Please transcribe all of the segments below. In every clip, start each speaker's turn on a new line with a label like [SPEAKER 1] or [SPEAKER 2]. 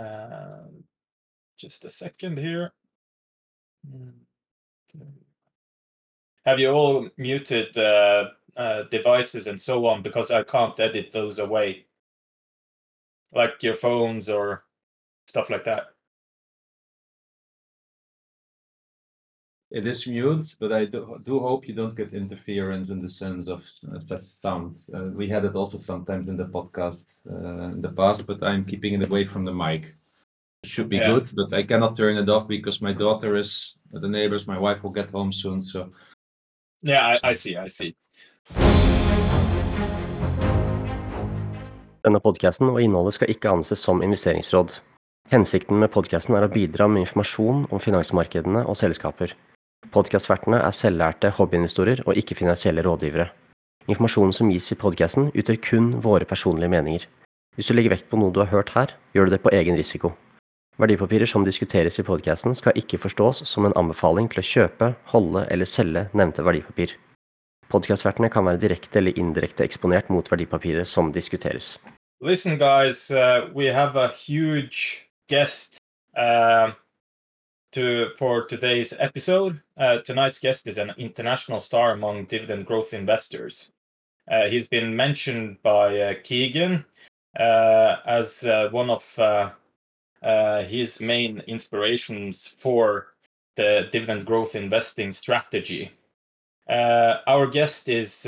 [SPEAKER 1] Uh, just a second here. Mm, Have you all muted uh, uh, devices and so on because I can't edit those away, like your phones or stuff like that?
[SPEAKER 2] It is mute, but I do, do hope you don't get interference in the sense of uh, sound. Uh, we had it also sometimes in the podcast in the past, but I'm keeping it away from the mic. It should be
[SPEAKER 1] Yeah.
[SPEAKER 2] good, but I cannot turn it off because my daughter is the neighbors. My wife will get home soon, so
[SPEAKER 1] Yeah, I, I see, I see.
[SPEAKER 3] Denne podcasten og innholdet skal ikke anses som investeringsråd. Hensikten med podcasten er å bidra med informasjon om finansmarkedene og selskaper. Podcastvertene er selvlærte hobbyinvestorer og ikke finansielle rådgivere. Informasjonen som gis i podcasten utgjør kun våre personlige meninger. Hvis du legger vekt på noe du har hørt her, gjør du det på egen risiko. Verdipapirer som diskuteres i podcasten skal ikke forstås som en anbefaling til å kjøpe, holde eller selge nevnte verdipapir. Podcastvertene kan være direkte eller indirekte eksponert mot verdipapiret som diskuteres.
[SPEAKER 1] Listen, guys, uh, we have a huge guest uh, to for today's episode. Uh, tonight's guest is an international star among dividend growth investors. Uh, he's been mentioned by uh, Keegan uh, as one of his main inspirations for the dividend growth investing strategy. Our guest is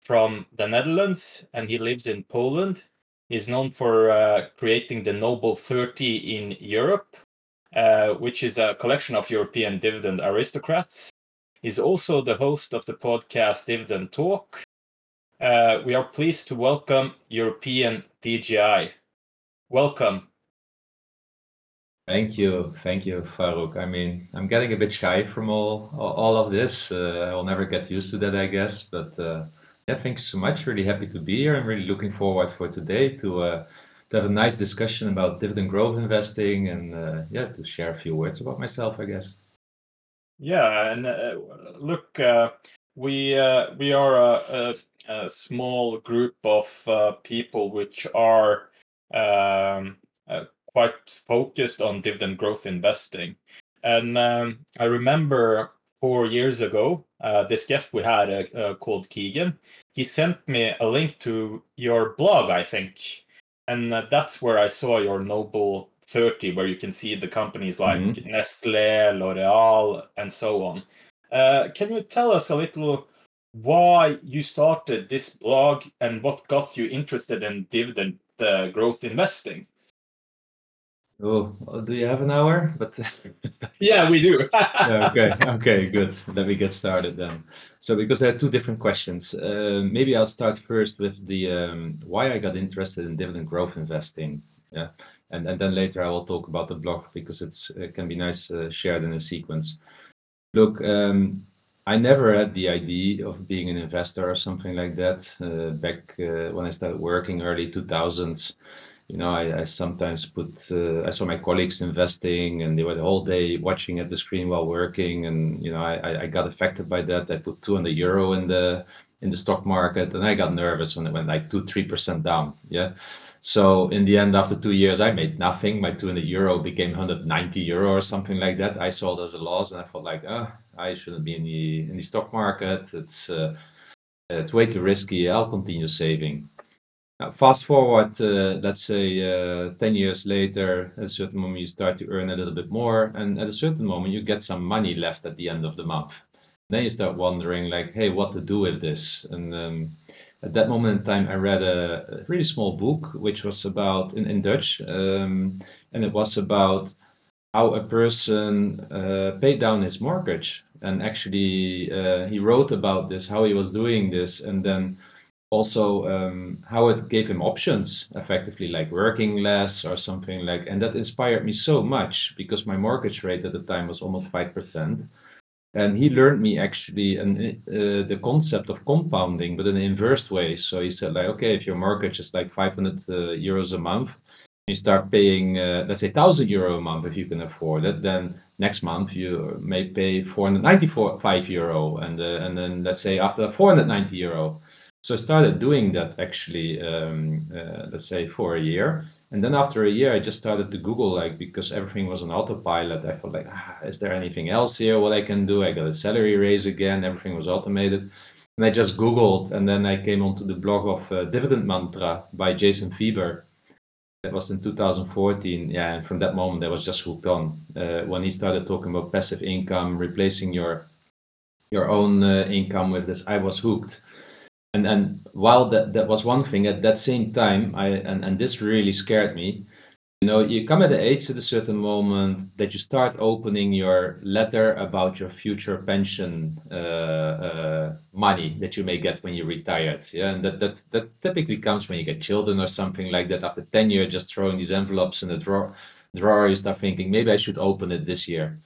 [SPEAKER 1] from the Netherlands and he lives in Poland. He's known for uh, creating the Noble 30 in Europe, uh, which is a collection of European dividend aristocrats. He's also the host of the podcast Dividend Talk. Uh, we are pleased to welcome European DGI. Welcome.
[SPEAKER 2] Thank you, thank you, Farouk. I mean, I'm getting a bit shy from all all of this. Uh, I'll never get used to that, I guess. But uh, yeah, thanks so much. Really happy to be here. I'm really looking forward for today to uh, to have a nice discussion about dividend growth investing and uh, yeah, to share a few words about myself, I guess.
[SPEAKER 1] Yeah, and uh, look, uh, we uh, we are a, a, small group of uh, people which are um, uh, quite focused on dividend growth investing. And um, I remember four years ago, uh, this guest we had uh, uh, called Keegan, he sent me a link to your blog, I think, and uh, that's where I saw your Noble 30, where you can see the companies like
[SPEAKER 2] Mhm.
[SPEAKER 1] Nestle, L'Oreal, and so on. Uh, can you tell us a little why you started this blog and what got you interested in dividend uh, growth investing?
[SPEAKER 2] Oh, do you have an hour? But
[SPEAKER 1] Yeah, we do.
[SPEAKER 2] okay, okay, good. Let me get started then. So, because there are two different questions, uh, maybe I'll start first with the um, why I got interested in dividend growth investing. Yeah, and and then later I will talk about the blog because it's it can be nice uh, shared in a sequence. Look, um, I never had the idea of being an investor or something like that uh, back uh, when I started working early 2000s you know, I, I sometimes put, uh, I saw my colleagues investing and they were the whole day watching at the screen while working. And, you know, I, I- got affected by that. I put 200 euro in the, in the stock market and I got nervous when it went like two, 3% down. Yeah. So in the end, after two years, I made nothing. My 200 euro became 190 euro or something like that. I saw it as a loss and I felt like, ah, I shouldn't be in the, in the stock market. It's, uh, it's way too risky. I'll continue saving. Now, fast forward, uh, let's say uh, 10 years later, at a certain moment you start to earn a little bit more, and at a certain moment you get some money left at the end of the month. Then you start wondering, like, hey, what to do with this? And um, at that moment in time, I read a, a really small book, which was about in, in Dutch, um, and it was about how a person uh, paid down his mortgage. And actually, uh, he wrote about this, how he was doing this, and then also um, how it gave him options effectively like working less or something like and that inspired me so much because my mortgage rate at the time was almost 5% and he learned me actually an, uh, the concept of compounding but in an inverse way so he said like okay if your mortgage is like 500 uh, euros a month you start paying uh, let's say 1000 euro a month if you can afford it then next month you may pay 495 euro and uh, and then let's say after 490 euro So I started doing that actually, um, uh, let's say for a year. And then after a year, I just started to Google, like, because everything was on autopilot. I felt like, ah, is there anything else here what I can do? I got a salary raise again. Everything was automated. And I just Googled, and then I came onto the blog of uh, Dividend Mantra by Jason Fieber. That was in 2014. Yeah, and from that moment, I was just hooked on. Uh, when he started talking about passive income, replacing your your own uh, income with this, I was hooked and and while that that was one thing at that same time i and, and this really scared me you know you come at the age at a certain moment that you start opening your letter about your future pension uh, uh, money that you may get when you're retired yeah and that, that that typically comes when you get children or something like that after 10 years just throwing these envelopes in the drawer drawer you start thinking maybe i should open it this year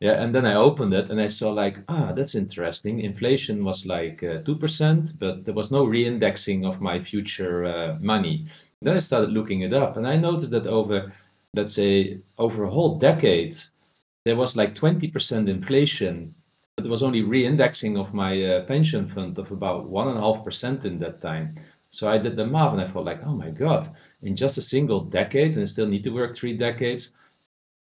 [SPEAKER 2] yeah, and then I opened it and I saw like, ah, that's interesting. Inflation was like uh, 2%, but there was no reindexing of my future uh, money. Then I started looking it up and I noticed that over, let's say, over a whole decade, there was like 20% inflation, but there was only reindexing of my uh, pension fund of about 1.5% in that time. So I did the math and I felt like, oh my God, in just a single decade, and I still need to work three decades,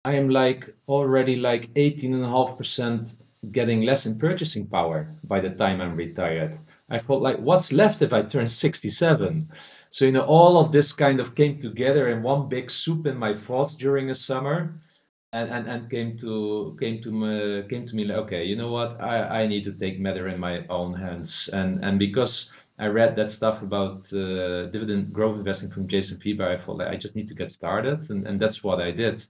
[SPEAKER 2] I am like already like 18.5% getting less in purchasing power by the time I'm retired. I felt like, what's left if I turn 67? So, you know, all of this kind of came together in one big soup in my thoughts during a summer. And, and, and came to came to me came to me like okay you know what? I, I need to take matter in my own hands. And and because I read that stuff about uh, dividend growth investing from Jason Fieber I thought like I just need to get started and, and that's what I did.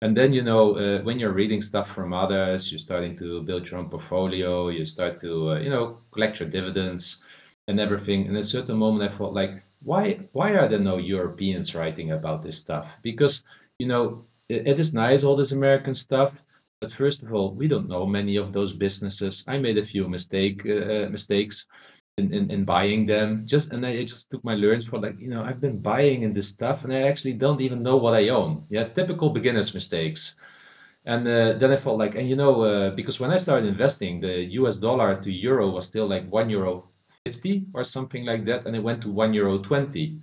[SPEAKER 2] And then you know uh, when you're reading stuff from others you're starting to build your own portfolio you start to uh, you know collect your dividends and everything. And at a certain moment i thought like why why are there no europeans writing about this stuff? Because you know it, it is nice all this american stuff but first of all we don't know many of those businesses. I made a few mistake uh, mistakes in, in, in buying them. Just and I just took my learns for like you know I've been buying in this stuff and I actually don't even know what I own. Yeah typical beginners mistakes. And uh, then I felt like and you know uh, because when I started investing the US dollar to euro was still like one euro 50 or something like that and it went to one euro 20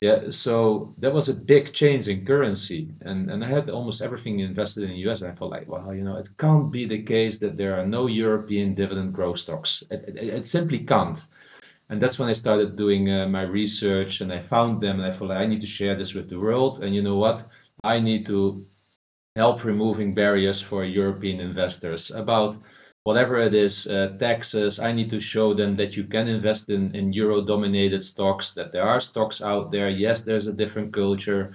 [SPEAKER 2] yeah, so that was a big change in currency, and and I had almost everything invested in the US, and I felt like, well, you know, it can't be the case that there are no European dividend growth stocks. It, it, it simply can't. And that's when I started doing uh, my research, and I found them, and I felt like I need to share this with the world. And you know what? I need to help removing barriers for European investors about whatever it is, uh, taxes, I need to show them that you can invest in, in euro dominated stocks, that there are stocks out there. Yes, there's a different culture,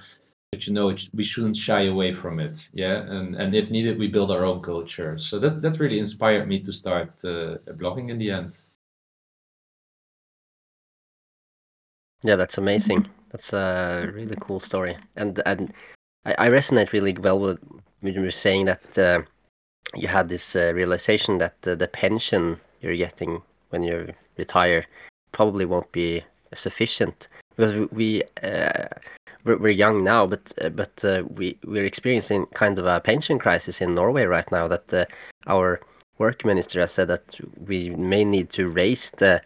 [SPEAKER 2] but you know, we shouldn't shy away from it. Yeah. And, and if needed, we build our own culture. So that, that really inspired me to start uh, blogging in the end.
[SPEAKER 3] Yeah, that's amazing. That's a really cool story. And, and I, I resonate really well with, with you saying that, uh, you had this uh, realization that uh, the pension you're getting when you retire probably won't be sufficient because we uh, we're, we're, young now, but uh, but uh, we we're experiencing kind of a pension crisis in Norway right now. That uh, our work minister has said that we may need to raise the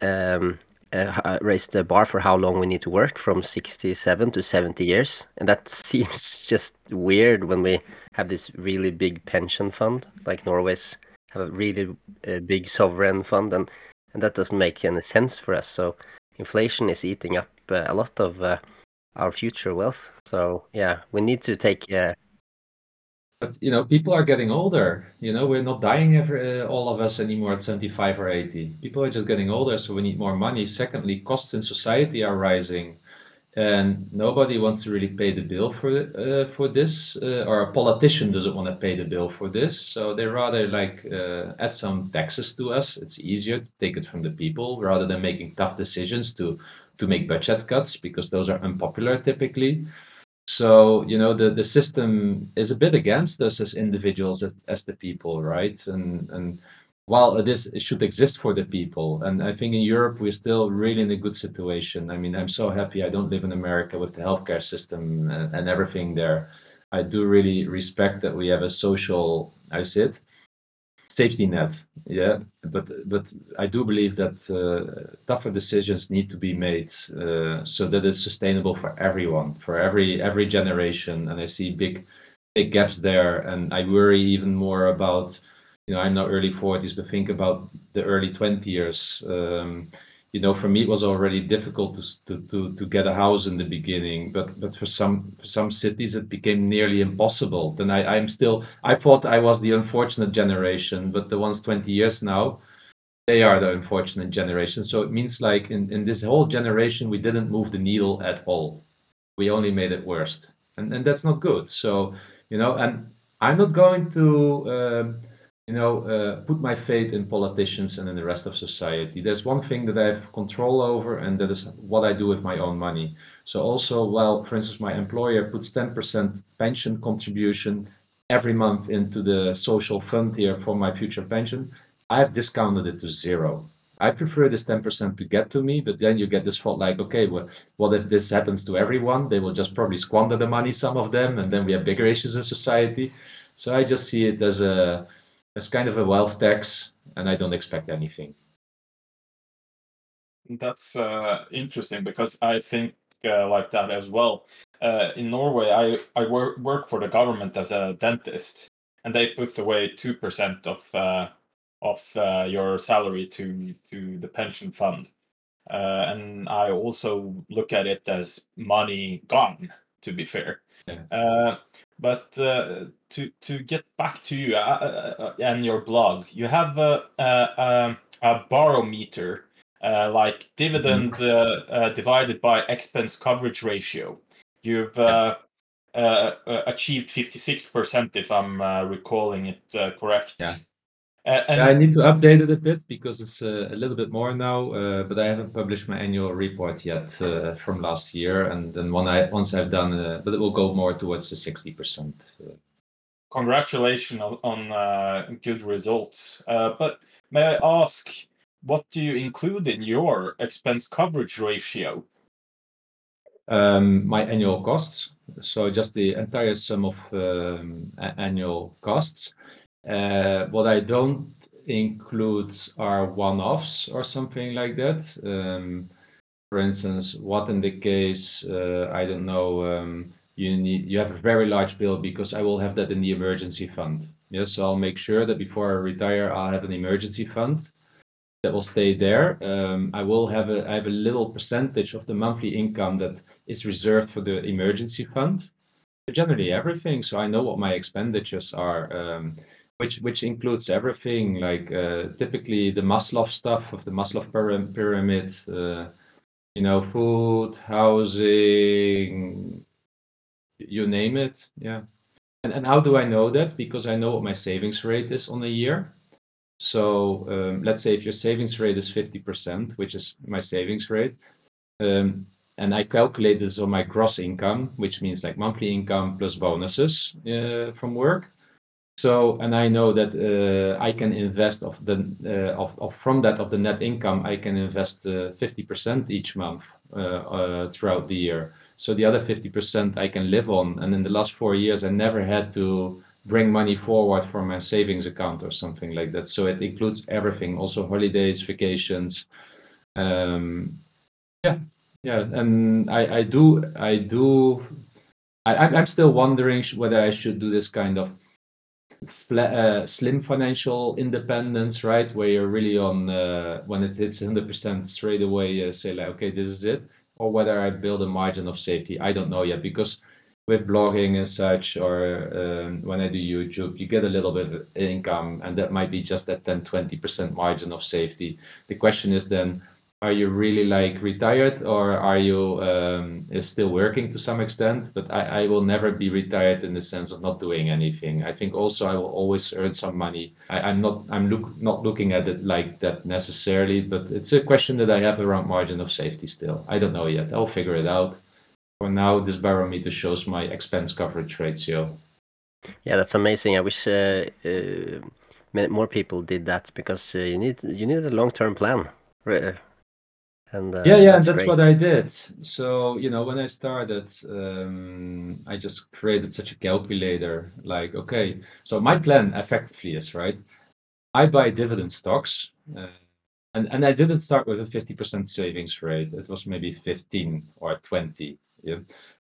[SPEAKER 3] um, uh, raise the bar for how long we need to work from 67 to 70 years. And that seems just weird when we have this really big pension fund. Like norway's have a really uh, big sovereign fund and and that doesn't make any sense for us. So inflation is eating up uh, a lot of uh, our future wealth. So yeah we need to take uh,
[SPEAKER 2] but you know people are getting older. You know we're not dying every, uh, all of us anymore at 75 or 80 people are just getting older so we need more money. Secondly costs in society are rising and nobody wants to really pay the bill for uh, for this uh, or a politician doesn't want to pay the bill for this. So they rather like uh, add some taxes to us. It's easier to take it from the people rather than making tough decisions to to make budget cuts because those are unpopular typically so you know the the system is a bit against us as individuals as, as the people right? And and while it is it should exist for the people. And i think in europe we're still really in a good situation. I mean i'm so happy i don't live in america with the healthcare system and, and everything there. I do really respect that we have a social i see it safety net. Yeah, but but I do believe that uh, tougher decisions need to be made uh, so that it's sustainable for everyone, for every every generation. And I see big big gaps there, and I worry even more about. You know, I'm now early 40s, but think about the early 20 years. Um, you know, for me it was already difficult to to to get a house in the beginning, but but for some for some cities it became nearly impossible. Then I I'm still I thought I was the unfortunate generation, but the ones 20 years now, they are the unfortunate generation. So it means like in in this whole generation we didn't move the needle at all. We only made it worse, and and that's not good. So you know, and I'm not going to. Um, you know, uh, put my faith in politicians and in the rest of society. There's one thing that I have control over, and that is what I do with my own money. So also, well, for instance, my employer puts 10% pension contribution every month into the social fund here for my future pension, I have discounted it to zero. I prefer this 10% to get to me, but then you get this thought like, okay, well, what if this happens to everyone? They will just probably squander the money, some of them, and then we have bigger issues in society. So I just see it as a it's kind of a wealth tax, and I don't expect anything.
[SPEAKER 1] That's uh, interesting because I think uh, like that as well. Uh, in Norway, I I work work for the government as a dentist, and they put away two percent of uh, of uh, your salary to to the pension fund, uh, and I also look at it as money gone. To be fair,
[SPEAKER 2] Yeah.
[SPEAKER 1] uh, but uh, to to get back to you uh, uh, uh, and your blog, you have a a, a barometer, uh, like dividend uh, uh, divided by expense coverage ratio. You've uh, uh, uh, achieved fifty six percent, if I'm uh, recalling it uh, correct.
[SPEAKER 2] Yeah.
[SPEAKER 1] Uh,
[SPEAKER 2] Yeah, I need to update it a bit because it's uh, a little bit more now, uh, but I haven't published my annual report yet uh, from last year. And then when I once I've done, uh, but it will go more towards the 60%.
[SPEAKER 1] Congratulations on, uh, good results. Uh, but may I ask, what do you include in your expense coverage ratio?
[SPEAKER 2] Um, my annual costs, so just the entire sum of um, annual costs. Uh, what I don't include are one-offs or something like that. Um, for instance, what in the case, I don't know, you need you have a very large bill because I will have that in the emergency fund. Yes, so I'll make sure that before I retire, I'll have an emergency fund that will stay there. Um, I will have a I have a little percentage of the monthly income that is reserved for the emergency fund. But generally everything, so I know what my expenditures are, um, which which includes everything like uh, typically the Maslow stuff of the Maslow pyram- pyramid. Uh, you know, food, housing, you name it. Yeah. And and how do I know that? Because I know what my savings rate is on a year. So um, let's say if your savings rate is 50%, which is my savings rate, um, and I calculate this on my gross income, which means like monthly income plus bonuses uh, from work. So, and I know that uh, I can invest of the uh, of, of from that of the net income, I can invest uh, 50% each month uh, uh, throughout the year. So the other 50% I can live on. And in the last four years, I never had to bring money forward from my savings account or something like that. So it includes everything, also holidays, vacations. Um, yeah, yeah, and I, I do, I do, I, I'm still wondering whether I should do this kind of uh, slim financial independence, right? Where you're really on, uh, when it hits 100% straight away, uh, say like, okay, this is it, or whether I build a margin of safety. I don't know yet because with blogging and such, or um, when I do YouTube, you get a little bit of income, and that might be just that 10, 20% margin of safety. The question is then, are you really like retired, or are you um, still working to some extent? But I, I will never be retired in the sense of not doing anything. I think also I will always earn some money. I, I'm not I'm look not looking at it like that necessarily, but it's a question that I have around margin of safety still. I don't know yet. I'll figure it out. For now, this barometer shows my expense coverage ratio.
[SPEAKER 3] Yeah, that's amazing. I wish uh, uh, more people did that because uh, you need you need a long-term plan. And uh,
[SPEAKER 2] Yeah, yeah, and
[SPEAKER 3] that's
[SPEAKER 2] that's what I did. So, you know, when I started, um, I just created such a calculator, like, okay, so my plan effectively is, right? I buy dividend stocks. Uh, and, and I didn't start with a 50% savings rate. It was maybe 15 or 20. Yeah.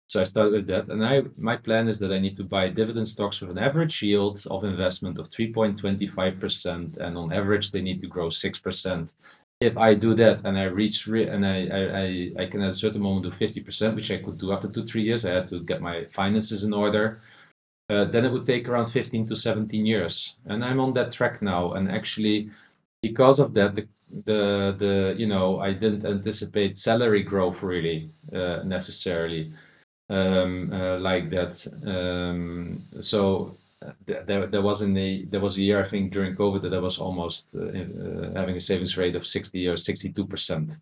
[SPEAKER 2] So I started with that. And I my plan is that I need to buy dividend stocks with an average yield of investment of 3.25%. And on average, they need to grow 6%. If I do that and I reach and I, I, I can at a certain moment do 50%, which I could do after two, three years, I had to get my finances in order. Uh, then it would take around 15 to 17 years. And I'm on that track now. And actually, because of that, the the the you know I didn't anticipate salary growth really uh, necessarily um, uh, like that. Um, so there there was in the there was a year I think during COVID that I was almost uh, uh, having a savings rate of 60 or 62 percent.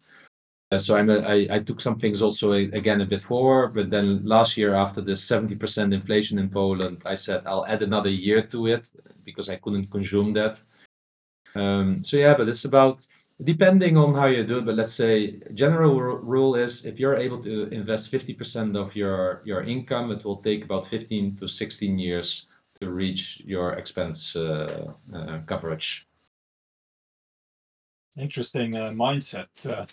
[SPEAKER 2] Uh, so I'm a, I, I took some things also again a bit forward, but then last year after the 70% inflation in Poland, I said I'll add another year to it because I couldn't consume that. Um, so yeah, but it's about depending on how you do it, but let's say general rule is if you're able to invest 50% of your, your income, it will take about 15 to 16 years to reach your expense uh, uh, coverage.
[SPEAKER 1] Interesting uh, mindset. Uh,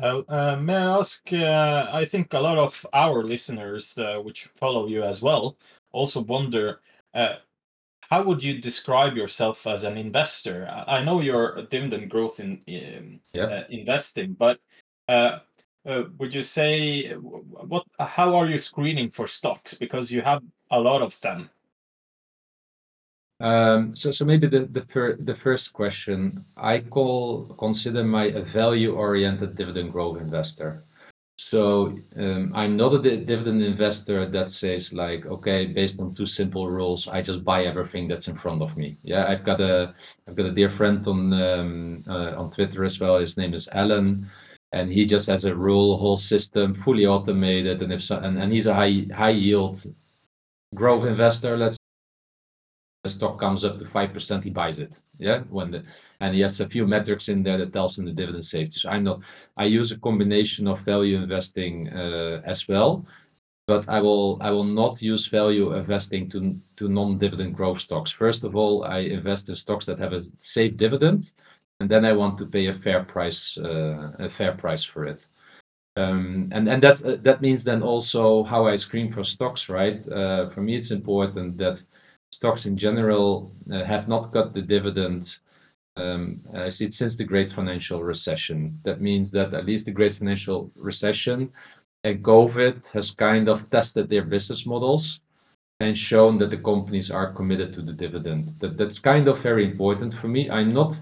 [SPEAKER 1] uh, uh, may I ask? I think a lot of our listeners, which follow you as well, also wonder how would you describe yourself as an investor? I know you're a dividend growth in, uh, investing, but uh, uh, would you say what? How are you screening for stocks? Because you have a lot of them.
[SPEAKER 2] Um, so, so maybe the the, fir the first question I call consider my a value-oriented dividend growth investor. So um, I'm not a dividend investor that says like, okay, based on two simple rules, I just buy everything that's in front of me. Yeah, I've got a I've got a dear friend on um, uh, on Twitter as well. His name is Alan, and he just has a rule whole system fully automated. And he's a high high yield growth investor, let's stock comes up to 5%, he buys it. Yeah. When the and he has a few metrics in there that tells him the dividend safety. So I'm not I use a combination of value investing uh, as well, but I will I will not use value investing to to non-dividend growth stocks. First of all, I invest in stocks that have a safe dividend, and then I want to pay a fair price uh, a fair price for it. Um, and and that uh, that means then also how I screen for stocks, right? Uh, for me, it's important that stocks in general uh, have not got the dividend um, I see since the great financial recession. That means that at least the great financial recession and COVID has kind of tested their business models and shown that the companies are committed to the dividend. That that's kind of very important for me. I'm not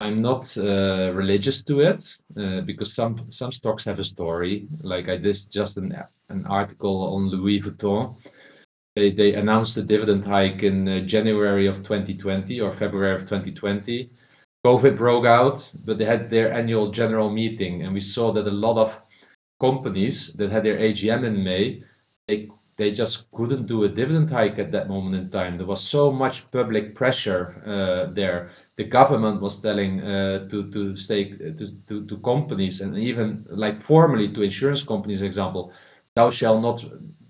[SPEAKER 2] I'm not uh, religious to it uh, because some some stocks have a story. Like I did just an an article on Louis Vuitton they, they announced a dividend hike in uh, January of 2020 or February of 2020. COVID broke out, but they had their annual general meeting, and we saw that a lot of companies that had their AGM in May, they they just couldn't do a dividend hike at that moment in time. There was so much public pressure uh, there. The government was telling uh, to to stay to, to to companies and even like formally to insurance companies, example, thou shall not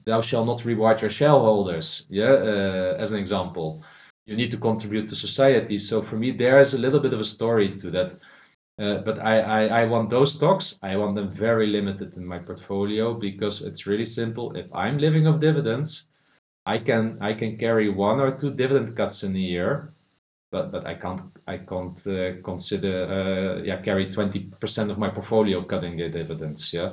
[SPEAKER 2] thou shall not reward your shareholders. Yeah, uh, as an example, you need to contribute to society. So for me, there is a little bit of a story to that. Uh, but I, I, I want those stocks. I want them very limited in my portfolio because it's really simple. If I'm living off dividends, I can I can carry one or two dividend cuts in a year, but but I can't I can't uh, consider uh, yeah carry 20% of my portfolio cutting the dividends. Yeah,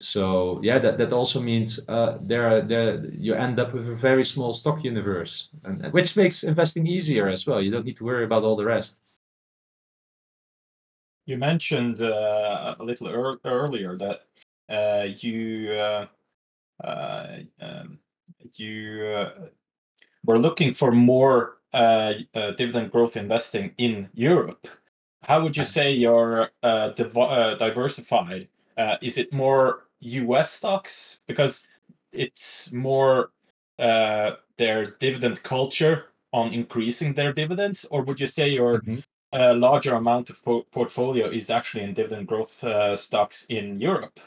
[SPEAKER 2] so yeah, that, that also means uh, there, there you end up with a very small stock universe, and which makes investing easier as well. You don't need to worry about all the rest.
[SPEAKER 1] You mentioned uh, a little er earlier that uh, you uh, uh, um, you uh, were looking for more dividend growth investing in Europe. How would you say you're div- diversified? is it more US stocks because it's more uh, their dividend culture on increasing their dividends, or would you say your mm-hmm. uh, larger amount of po- portfolio is actually in dividend growth uh, stocks in Europe?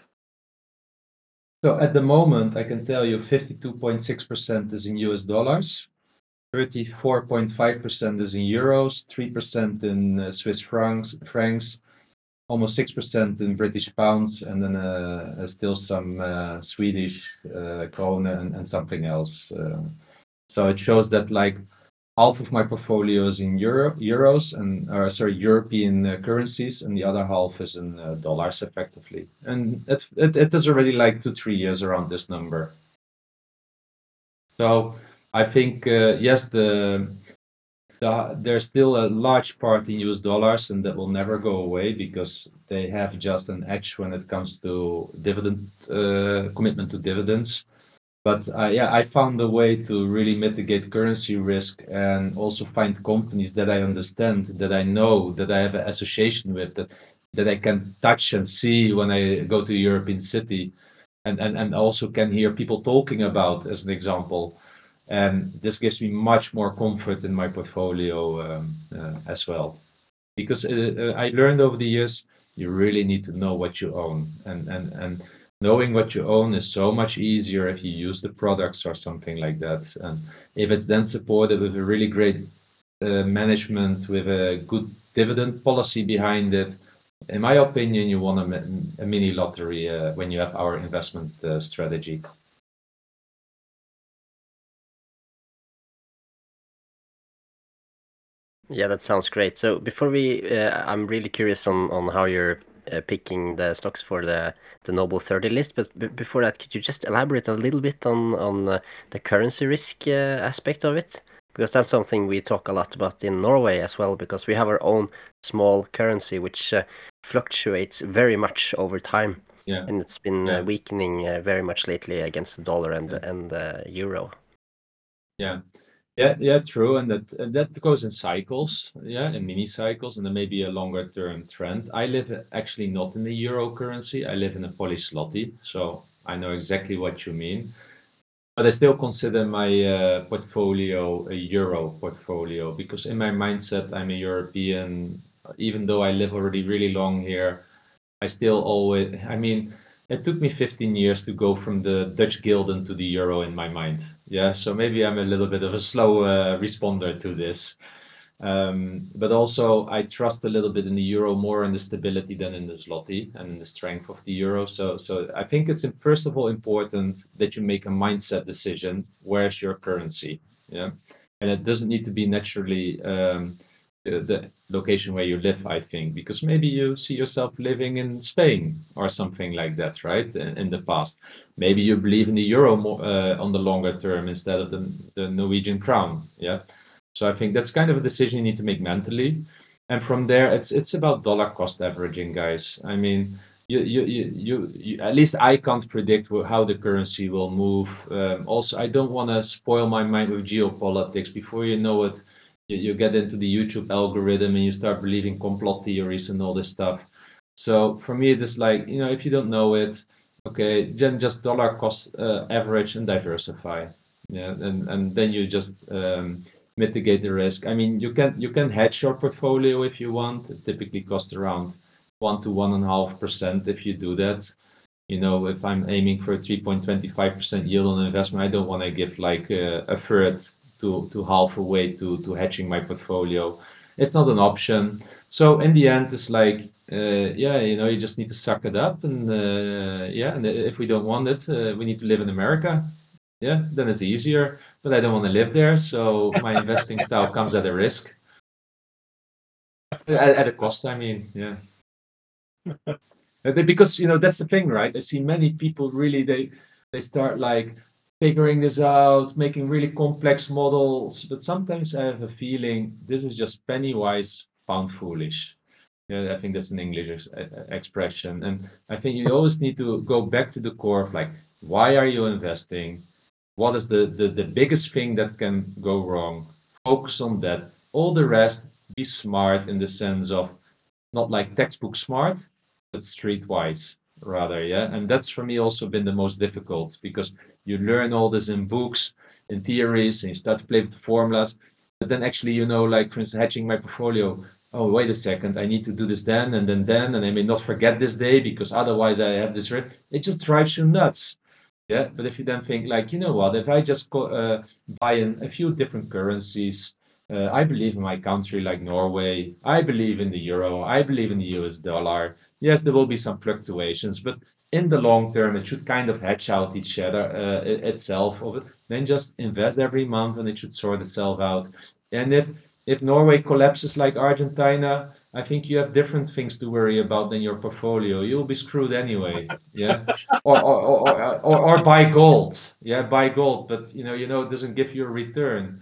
[SPEAKER 2] So at the moment, I can tell you 52.6% is in US dollars. 34.5% is in euros, 3% in uh, Swiss francs, francs, almost 6% in British pounds, and then uh, still some uh, Swedish uh, krona and, something else. So it shows that like half of my portfolio is in euro, euros and or sorry European currencies, and the other half is in dollars effectively. And it, it it is already like two three years around this number. So I think yes the, there's still a large part in US dollars, and that will never go away because they have just an edge when it comes to dividend uh, commitment to dividends. But uh, yeah, I found a way to really mitigate currency risk and also find companies that I understand, that I know, that I have an association with, that that I can touch and see when I go to a European city, and and and also can hear people talking about, as an example this gives me much more comfort in my portfolio um, uh, as well. Because uh, uh, I learned over the years, you really need to know what you own, and and and knowing what you own is so much easier if you use the products or something like that. And if it's then supported with a really great management with a good dividend policy behind it, in my opinion, you want a, mini lottery when you have our investment strategy.
[SPEAKER 3] Yeah, that sounds great. So before we, uh, I'm really curious on on how you're uh, picking the stocks for the the Noble 30 list. But b before that, could you just elaborate a little bit on on uh, the currency risk uh, aspect of it? Because that's something we talk a lot about in Norway as well. Because we have our own small currency which uh, fluctuates very much over time.
[SPEAKER 2] Yeah.
[SPEAKER 3] And it's been uh,
[SPEAKER 2] Yeah.
[SPEAKER 3] weakening very much lately against the dollar and
[SPEAKER 2] Yeah.
[SPEAKER 3] and the euro.
[SPEAKER 2] Yeah. Yeah, yeah, true. And that and that goes in cycles, yeah, in mini cycles, and then maybe a longer term trend. I live uh, actually not in the euro currency. I live in a Polish zloty, so I know exactly what you mean. But I still consider my uh, portfolio a euro portfolio because in my mindset, I'm a European. Even though I live already really long here, I still always, I mean, it took me 15 years to go from the Dutch gulden to the euro in my mind. Yeah, so maybe I'm a little bit of a slow uh, responder to this. Um, but also, I trust a little bit in the euro more in the stability than in the zloty and in the strength of the euro. So, so I think it's first of all important that you make a mindset decision. Where's your currency? Yeah, and it doesn't need to be naturally um, the location where you live, I think, because maybe you see yourself living in Spain or something like that, right? In, in the past, maybe you believe in the euro more, uh, on the longer term instead of the, the Norwegian crown, yeah. So I think that's kind of a decision you need to make mentally, and from there, it's it's about dollar cost averaging, guys. I mean. You, you, you, you, you, at least I can't predict how the currency will move. Um, also, I don't want to spoil my mind with geopolitics. Before you know it, you, you get into the YouTube algorithm and you start believing complot theories and all this stuff. So for me, it is like, you know, if you don't know it, okay, then just dollar cost uh, average and diversify. Yeah, and, and then you just um, mitigate the risk. I mean, you can you can hedge your portfolio if you want. It typically costs around one to one and a half percent if you do that. You know, if I'm aiming for a 3.25% yield on investment, I don't want to give like a, a third to to half a way to to hedging my portfolio. It's not an option. So in the end, it's like, uh, yeah, you know, you just need to suck it up, and uh, yeah, and if we don't want it, uh, we need to live in America. Yeah, then it's easier. But I don't want to live there, so my investing style comes at a risk, at, at a cost. I mean, yeah. because you know that's the thing, right? I see many people really they they start like figuring this out, making really complex models. But sometimes I have a feeling this is just penny wise, pound foolish. Yeah, I think that's an English expression. And I think you always need to go back to the core of like, why are you investing? What is the, the, the biggest thing that can go wrong? Focus on that. All the rest, be smart in the sense of not like textbook smart, but streetwise rather yeah? And that's for me also been the most difficult because you learn all this in books in theories and you start to play with the formulas. But then actually you know like for instance hedging my portfolio oh wait a second i need to do this then and then then and i may not forget this day because otherwise i have this it just drives you nuts Yeah, but if you then think like, you know what, if I just go, uh, buy in a few different currencies, uh, I believe in my country like Norway. I believe in the euro. I believe in the US dollar. Yes, there will be some fluctuations, but in the long term, it should kind of hedge out each other uh, itself. Then just invest every month, and it should sort itself out. And if if Norway collapses like Argentina, I think you have different things to worry about than your portfolio. You'll be screwed anyway. Yeah. or, or, or, or, or buy gold. Yeah, buy gold. But you know, you know, it doesn't give you a return.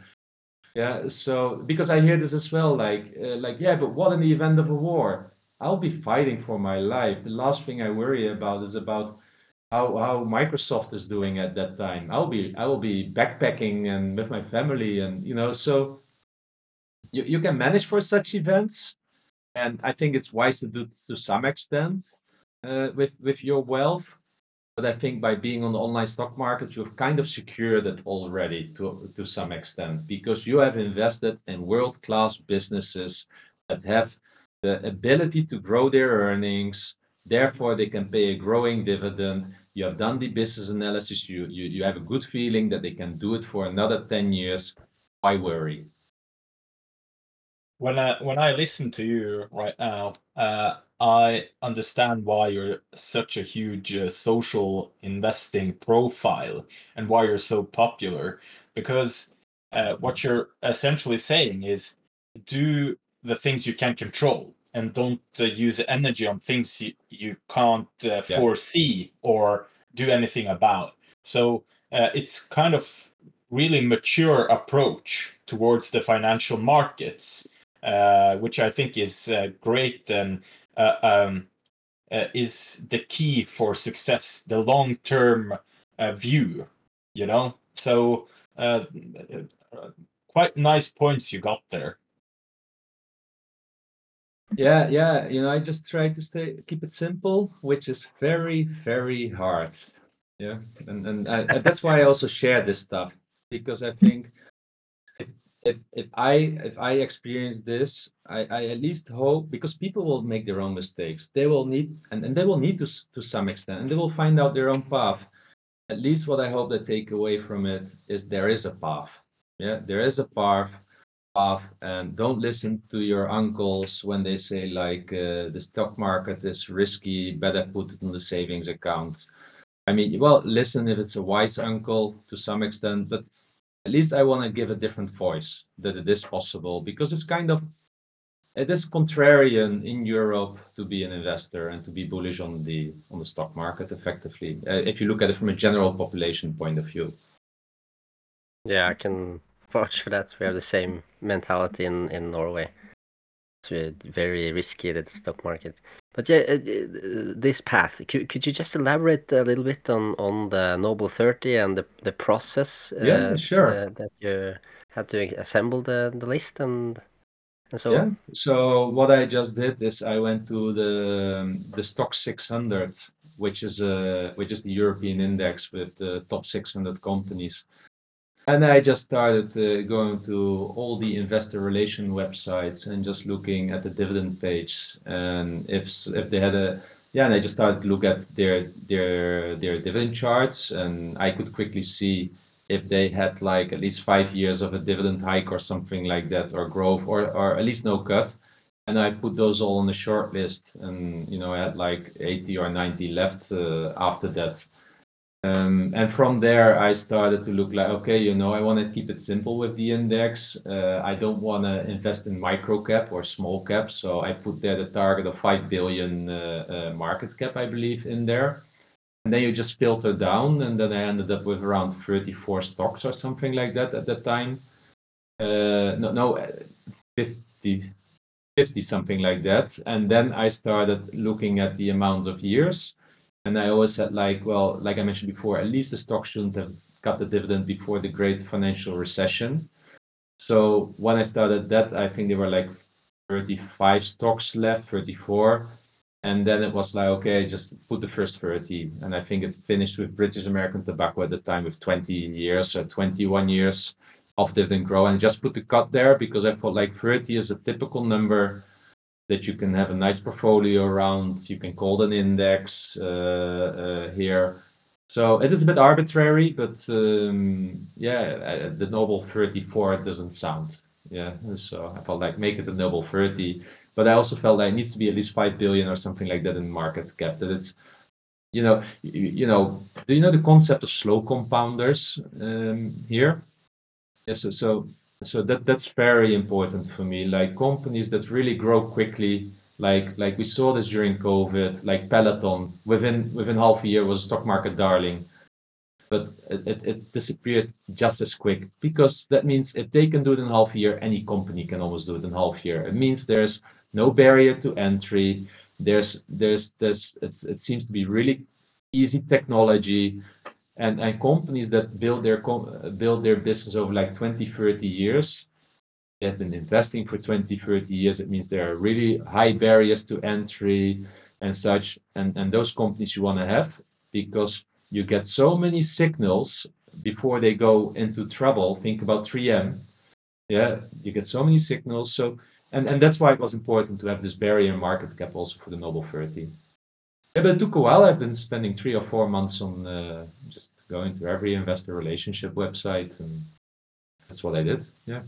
[SPEAKER 2] Yeah. So because I hear this as well, like, uh, like, yeah, but what in the event of a war? I'll be fighting for my life. The last thing I worry about is about how how Microsoft is doing at that time. I'll be I will be backpacking and with my family and you know so you, you can manage for such events and I think it's wise to do to some extent uh, with with your wealth. But I think by being on the online stock market, you've kind of secured it already to to some extent because you have invested in world class businesses that have the ability to grow their earnings. Therefore, they can pay a growing dividend. You have done the business analysis. You you you have a good feeling that they can do it for another ten years. Why worry?
[SPEAKER 1] when I when I listen to you right now, uh, I understand why you're such a huge uh, social investing profile and why you're so popular. Because uh, what you're essentially saying is do the things you can control and don't uh, use energy on things you, you can't uh, yeah. foresee or do anything about. So uh, it's kind of really mature approach towards the financial markets uh, which I think is uh, great and Uh, um, uh, is the key for success, the long term uh, view, you know? So, quite nice points you got there.
[SPEAKER 2] Yeah, yeah. You know, I just try to stay keep it simple, which is very, very hard. Yeah, and and I, that's why I also share this stuff because I think if if I if I experience this, I, I at least hope because people will make their own mistakes. They will need and, and they will need to to some extent, and they will find out their own path. At least what I hope they take away from it is there is a path. Yeah, there is a path path, and don't listen to your uncles when they say like uh, the stock market is risky. Better put it in the savings account. I mean, well, listen if it's a wise uncle to some extent, but at least I want to give a different voice that it is possible because it's kind of it is contrarian in Europe to be an investor and to be bullish on the on the stock market effectively uh, if you look at it from a general population point of view.
[SPEAKER 3] Yeah, I can vouch for that. We have the same mentality in in Norway. It's very risky the stock market. But yeah, uh, uh, this path, could, could you just elaborate a little bit on, on the Noble 30 and the, the process
[SPEAKER 2] yeah, sure.
[SPEAKER 3] Uh, that you had to assemble the, the list and, and so
[SPEAKER 2] yeah.
[SPEAKER 3] on?
[SPEAKER 2] So what I just did is I went to the the STOXX 600, which is a which is the European index with the top 600 companies. And I just started uh, going to all the investor relation websites and just looking at the dividend page. And if if they had a yeah, and I just started to look at their their their dividend charts, and I could quickly see if they had like at least five years of a dividend hike or something like that, or growth, or or at least no cut. And I put those all on the short list, and you know I had like 80 or 90 left uh, after that. Um, and from there, I started to look like, okay, you know, I want to keep it simple with the index. Uh, I don't want to invest in micro cap or small cap. So I put there the target of 5 billion uh, uh, market cap, I believe, in there. And then you just filter down. And then I ended up with around 34 stocks or something like that at that time. Uh, no, no, uh, 50, 50, something like that. And then I started looking at the amounts of years. And I always said like, well, like I mentioned before, at least the stock shouldn't have got the dividend before the great financial recession. So when I started that, I think there were like 35 stocks left, 34. And then it was like, okay, just put the first 30. And I think it finished with British American Tobacco at the time with 20 years or 21 years of dividend grow. And just put the cut there because I thought like 30 is a typical number that you can have a nice portfolio around. You can call an index uh, uh, here. So it is a bit arbitrary, but um, yeah, the Noble 34 doesn't sound. Yeah, so I felt like make it a Noble 30, but I also felt like it needs to be at least five billion or something like that in market cap. That it's, you know, you, you know, do you know the concept of slow compounders um, here? Yes, yeah, so, so so that that's very important for me. Like companies that really grow quickly like like we saw this during COVID, like Peloton, within within half a year was a stock market darling, but it, it, it, disappeared just as quick because that means if they can do it in half a year, any company can almost do it in half a year. It means there's no barrier to entry. There's there's there's it seems to be really easy technology and and companies that build their build their business over like 20 30 years they have been investing for 20, 30 years. It means there are really high barriers to entry and such. And, and those companies you want to have because you get so many signals before they go into trouble. Think about 3M. Yeah, you get so many signals. So and, and that's why it was important to have this barrier market cap also for the Noble 30. Yeah, but it took a while. I've been spending three or four months on uh, just going to every investor relationship website, and that's what I did. Yeah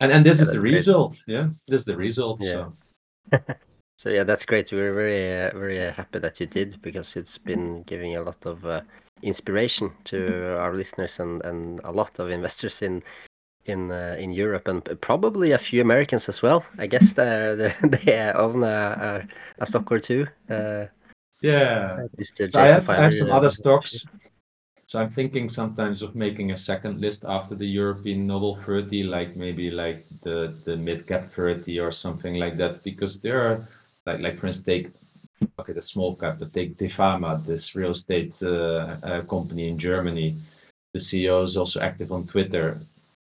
[SPEAKER 2] and and this yeah, is the result yeah this is the result yeah.
[SPEAKER 3] so so yeah that's great we're very uh, very happy that you did because it's been giving a lot of uh, inspiration to our listeners and and a lot of investors in in uh, in Europe and probably a few Americans as well. I guess they they own a, a, stock or two. Uh,
[SPEAKER 2] yeah, so I have, I have some other stocks. So I'm thinking sometimes of making a second list after the European Noble 30, like maybe like the the mid cap 30 or something like that, because there are like like for instance take okay the small cap, but take Defama, this real estate uh, uh, company in Germany. The CEO is also active on Twitter.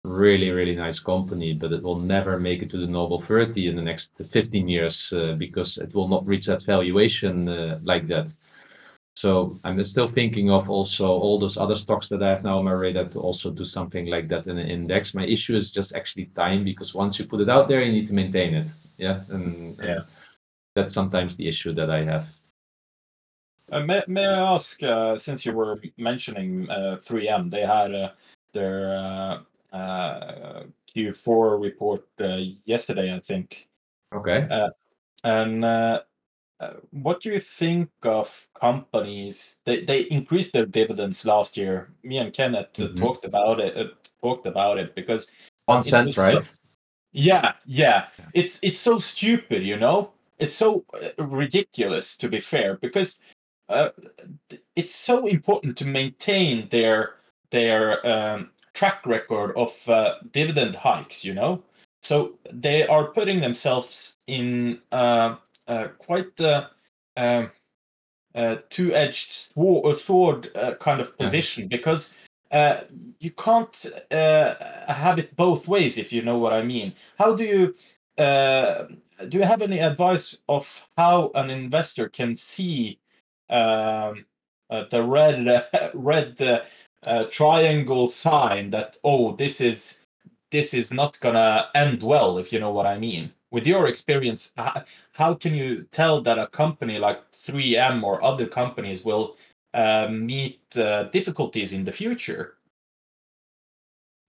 [SPEAKER 2] Really, really nice company, but it will never make it to the Noble 30 in the next 15 years uh, because it will not reach that valuation uh, like that. So I'm still thinking of also all those other stocks that I have now on my radar to also do something like that in an index. My issue is just actually time because once you put it out there, you need to maintain it. Yeah, and, yeah. that's sometimes the issue that I have.
[SPEAKER 1] Uh, may, may I ask, uh, since you were mentioning uh, 3M, they had uh, their Q4 report yesterday, I think.
[SPEAKER 2] Okay.
[SPEAKER 1] and uh, what do you think of companies? They they increased their dividends last year. Me and Kenneth mm-hmm. talked about it. Uh, talked about it because
[SPEAKER 2] one cent, right?
[SPEAKER 1] Yeah, yeah. It's it's so stupid, you know. It's so uh, ridiculous, to be fair, because uh, it's so important to maintain their their um, track record of uh, dividend hikes. You know, so they are putting themselves in uh, uh, quite a um, two-edged sword uh, kind of position because uh, you can't uh, have it both ways if you know what I mean. How do you uh, do? You have any advice of how an investor can see um, uh, the red red triangle sign that oh this is this is not gonna end well if you know what I mean? with your experience, how can you tell that a company like 3M or other companies will uh, meet uh, difficulties in the future?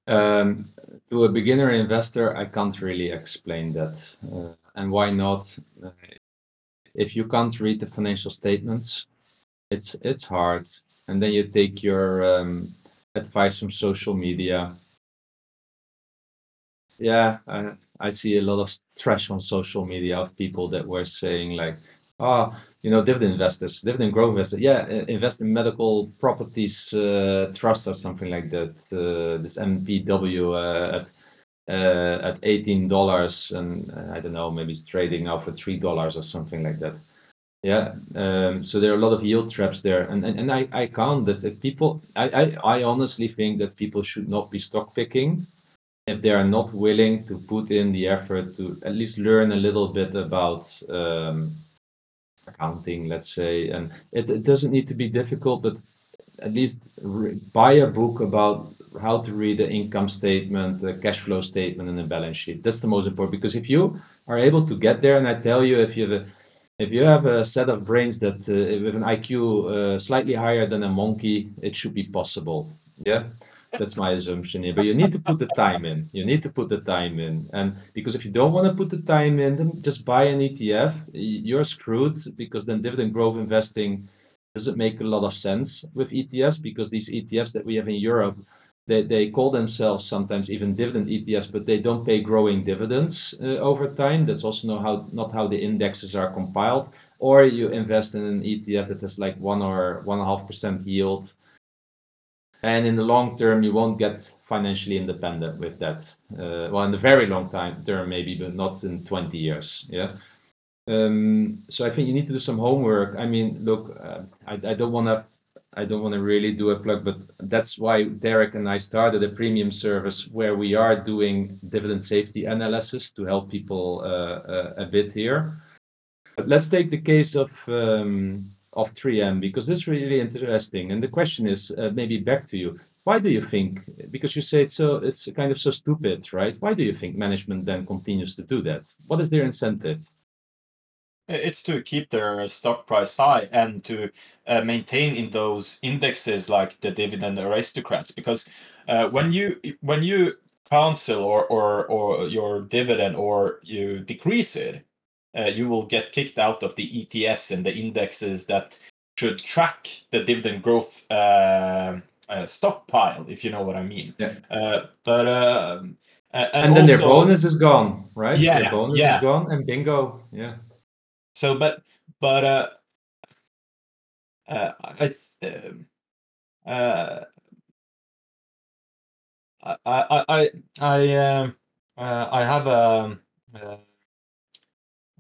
[SPEAKER 2] Um, to a beginner investor, I can't really explain that. Uh, and why not? Uh, if you can't read the financial statements, it's it's hard. And then you take your um, advice from social media. Yeah, I I see a lot of trash on social media of people that were saying like, ah, oh, you know, dividend investors, dividend growth investors, yeah, invest in medical properties uh, trust or something like that. Uh, this MPW uh, at uh, at eighteen dollars, and uh, I don't know, maybe it's trading now for three dollars or something like that. Yeah, um, so there are a lot of yield traps there, and and, and I I can't. If, if people, I, I I honestly think that people should not be stock picking if they are not willing to put in the effort to at least learn a little bit about um, accounting, let's say, and it, it, doesn't need to be difficult, but at least re- buy a book about how to read the income statement, the cash flow statement, and the balance sheet. That's the most important because if you are able to get there, and I tell you, if you have a if you have a set of brains that uh, with an IQ uh, slightly higher than a monkey, it should be possible. Yeah, that's my assumption here. But you need to put the time in. You need to put the time in, and because if you don't want to put the time in, then just buy an ETF. You're screwed because then dividend growth investing doesn't make a lot of sense with ETFs because these ETFs that we have in Europe they, they call themselves sometimes even dividend ETFs, but they don't pay growing dividends uh, over time. That's also not how, not how the indexes are compiled. Or you invest in an ETF that has like one or one and a half percent yield. And in the long term, you won't get financially independent with that. Uh, well, in the very long time term, maybe, but not in 20 years. Yeah. Um, so I think you need to do some homework. I mean, look, uh, I, I don't want to I don't want to really do a plug, but that's why Derek and I started a premium service where we are doing dividend safety analysis to help people uh, uh, a bit here. But let's take the case of um, of 3M because this is really interesting. And the question is uh, maybe back to you. Why do you think? Because you say it's so it's kind of so stupid, right? Why do you think management then continues to do that? What is their incentive?
[SPEAKER 1] It's to keep their stock price high and to uh, maintain in those indexes like the dividend aristocrats. Because uh, when you when you cancel or, or or your dividend or you decrease it, uh, you will get kicked out of the ETFs and the indexes that should track the dividend growth uh, uh, stockpile, if you know what I mean.
[SPEAKER 2] Yeah.
[SPEAKER 1] Uh, but um,
[SPEAKER 2] and, also, their bonus is gone, right?
[SPEAKER 1] Yeah,
[SPEAKER 2] their bonus
[SPEAKER 1] yeah.
[SPEAKER 2] is gone, and bingo, yeah.
[SPEAKER 1] So, but but uh, uh, I um, uh, I I I I um uh, I have a uh,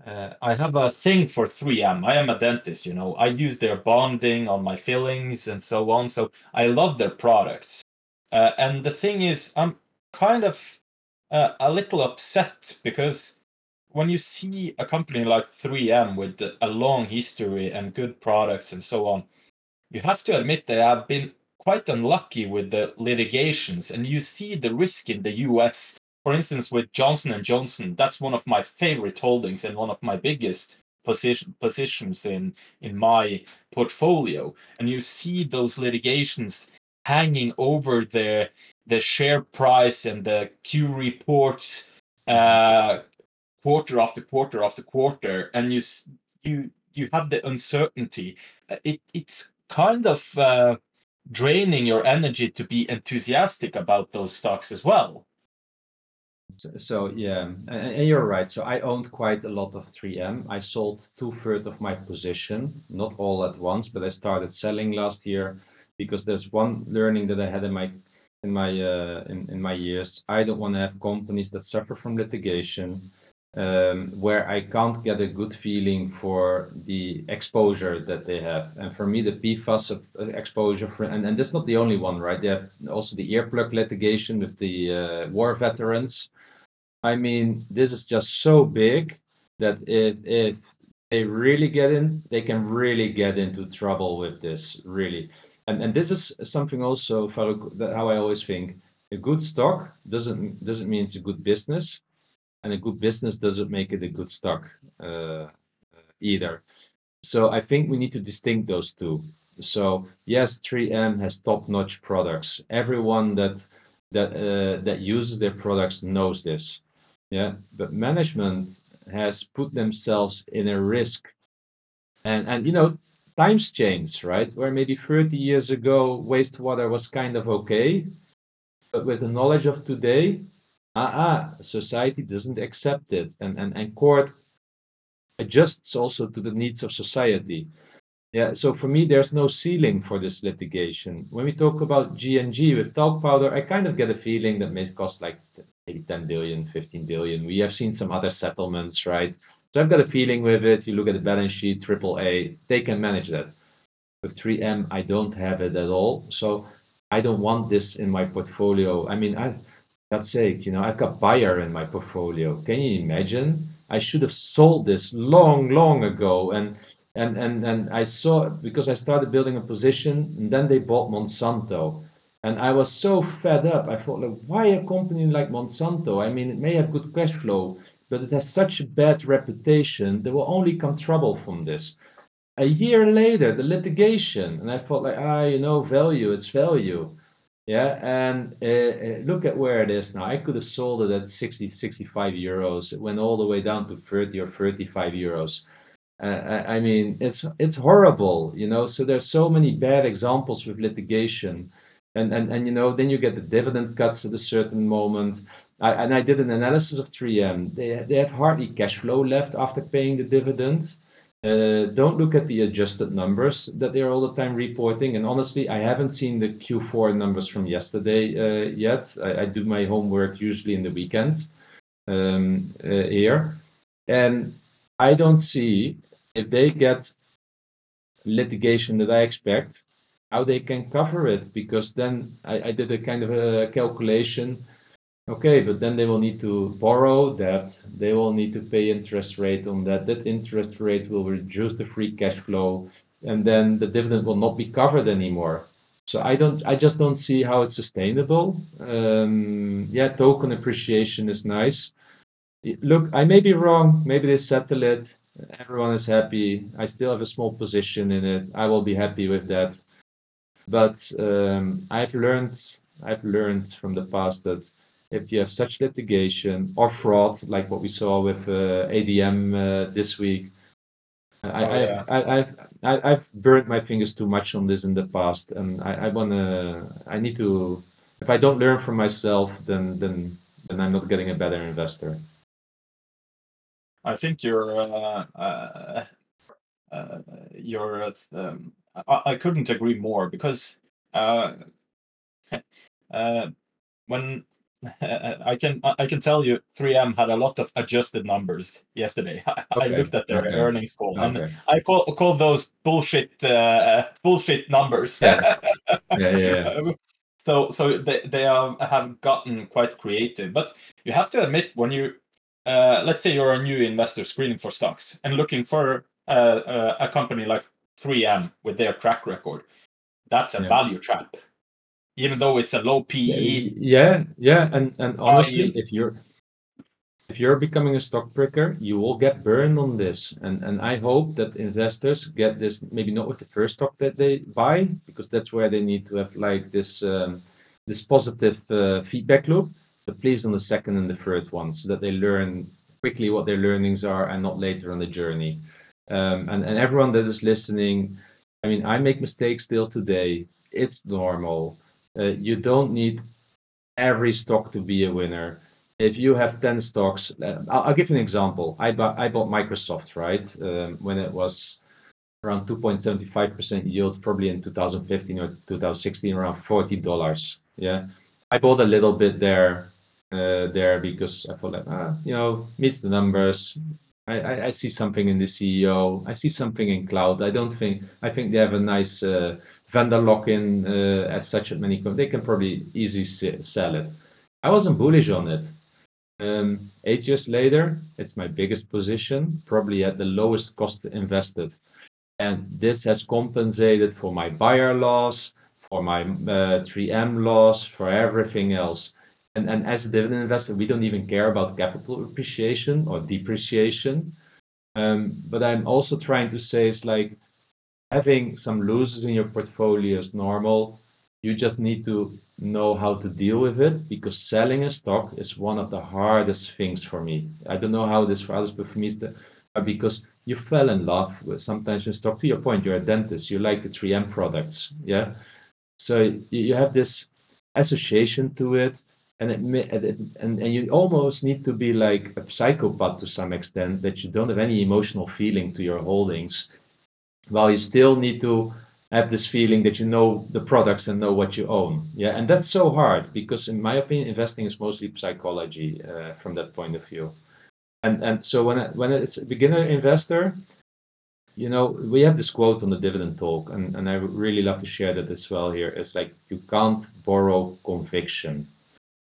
[SPEAKER 1] uh, I have a thing for 3M. I am a dentist, you know. I use their bonding on my fillings and so on. So I love their products. Uh, and the thing is, I'm kind of uh, a little upset because when you see a company like 3M with a long history and good products and so on, you have to admit they have been quite unlucky with the litigations, and you see the risk in the U.S. For instance, with Johnson and Johnson, that's one of my favorite holdings and one of my biggest position, positions in in my portfolio. And you see those litigations hanging over the the share price and the Q reports uh, quarter after quarter after quarter, and you you you have the uncertainty. Uh, it it's kind of uh, draining your energy to be enthusiastic about those stocks as well.
[SPEAKER 2] So, so yeah, and, and, you're right. So I owned quite a lot of 3M. I sold two thirds of my position, not all at once, but I started selling last year because there's one learning that I had in my in my uh, in, in my years. I don't want to have companies that suffer from litigation um, where I can't get a good feeling for the exposure that they have. And for me, the PFAS uh, exposure, for, and, and that's not the only one, right? They have also the earplug litigation with the uh, war veterans. I mean, this is just so big that if, if they really get in, they can really get into trouble with this, really. And, and this is something also, how I always think. A good stock doesn't doesn't mean it's a good business and a good business doesn't make it a good stock uh, either. So I think we need to distinct those two. So yes, 3M has top-notch products. Everyone that that uh, that uses their products knows this. Yeah, but management has put themselves in a risk, and and you know times change, right? Where maybe 30 years ago wastewater was kind of okay, but with the knowledge of today, ah, ah, society doesn't accept it, and, and, and court adjusts also to the needs of society. Yeah, so for me, there's no ceiling for this litigation. When we talk about J&J with talc powder, I kind of get a feeling that may cost like maybe 10 billion, 15 billion. We have seen some other settlements, right? So I've got a feeling with it. You look at the balance sheet, AAA, they can manage that. With 3M, I don't have it at all. So I don't want this in my portfolio. I mean, I God's sake, you know, I've got Bayer in my portfolio. Can you imagine? I should have sold this long, long ago. And and and and I saw it because I started building a position, and then they bought Monsanto. And I was so fed up. I thought, like, why a company like Monsanto? I mean, it may have good cash flow, but it has such a bad reputation. There will only come trouble from this. A year later, the litigation, and I thought like, ah, you know, value, it's value. Yeah, and uh, look at where it is now. I could have sold it at 60, 65 euros. It went all the way down to 30 or 35 euros. Uh, I, I mean, it's it's horrible, you know. So there's so many bad examples with litigation, and and and you know, then you get the dividend cuts at a certain moment. I, and I did an analysis of 3M. They they have hardly cash flow left after paying the dividends. Uh, don't look at the adjusted numbers that they're all the time reporting. And honestly, I haven't seen the Q4 numbers from yesterday uh, yet. I, I, do my homework usually in the weekend um, uh, here. And I don't see if they get litigation that I expect, how they can cover it. Because then I, I did a kind of a calculation Okay, but then they will need to borrow debt. They will need to pay interest rate on that. That interest rate will reduce the free cash flow, and then the dividend will not be covered anymore. So I don't, I just don't see how it's sustainable. Um, yeah, token appreciation is nice. Look, I may be wrong. Maybe they settle it. Everyone is happy. I still have a small position in it. I will be happy with that. But um, I've learned, I've learned from the past that if you have such litigation or fraud, like what we saw with uh, ADM uh, this week. I, oh, yeah. I, have I, have burned my fingers too much on this in the past, and I, I wanna. I need to. If I don't learn from myself, then then then I'm not getting a better investor.
[SPEAKER 1] I think you're. Uh, uh, uh, you're. Um, I, I, couldn't agree more because uh, uh, when I can I can tell you 3M had a lot of adjusted numbers yesterday. I, okay. I looked at their okay. earnings call okay. and I call call those bullshit uh, bullshit numbers.
[SPEAKER 2] Yeah. yeah, yeah,
[SPEAKER 1] so so they they are, have gotten quite creative, but you have to admit when you uh, let's say you're a new investor screening for stocks and looking for uh, uh a company like 3M with their track record, that's a yeah. value trap even though it's a low PE.
[SPEAKER 2] Yeah, yeah, and and honestly, if you're if you're becoming a stock picker, you will get burned on this. And and I hope that investors get this maybe not with the first stock that they buy because that's where they need to have like this um, this positive uh, feedback loop, but please on the second and the third one so that they learn quickly what their learnings are and not later on the journey. Um, and and everyone that is listening, I mean, I make mistakes still today. It's normal you don't need every stock to be a winner. If you have 10 stocks, uh, I'll, I'll, give you an example. I bought, I bought Microsoft, right? Um, when it was around 2.75% yield, probably in 2015 or 2016, around $40. Yeah. I bought a little bit there, uh, there because I thought like, ah, you know, meets the numbers. I, I, I, see something in the CEO. I see something in cloud. I don't think, I think they have a nice, uh, vendor lock-in uh, as such at many companies. they can probably easily sell it. I wasn't bullish on it. Um, eight years later, it's my biggest position, probably at the lowest cost invested. And this has compensated for my Bayer loss, for my uh, 3M loss, for everything else. And, and as a dividend investor, we don't even care about capital appreciation or depreciation. Um, but I'm also trying to say it's like having some losses in your portfolio is normal. You just need to know how to deal with it because selling a stock is one of the hardest things for me. I don't know how this for others, but for me, it's the, uh, because you fell in love with sometimes in stock. To your point, you're a dentist, you like the 3M products, yeah. So you have this association to it, and it, and and you almost need to be like a psychopath to some extent that you don't have any emotional feeling to your holdings while you still need to have this feeling that you know the products and know what you own. Yeah, and that's so hard because, in my opinion, investing is mostly psychology uh, from that point of view. And and so when I, when it's a beginner investor, you know, we have this quote on the dividend talk, and, and I really love to share that as well here. It's like you can't borrow conviction.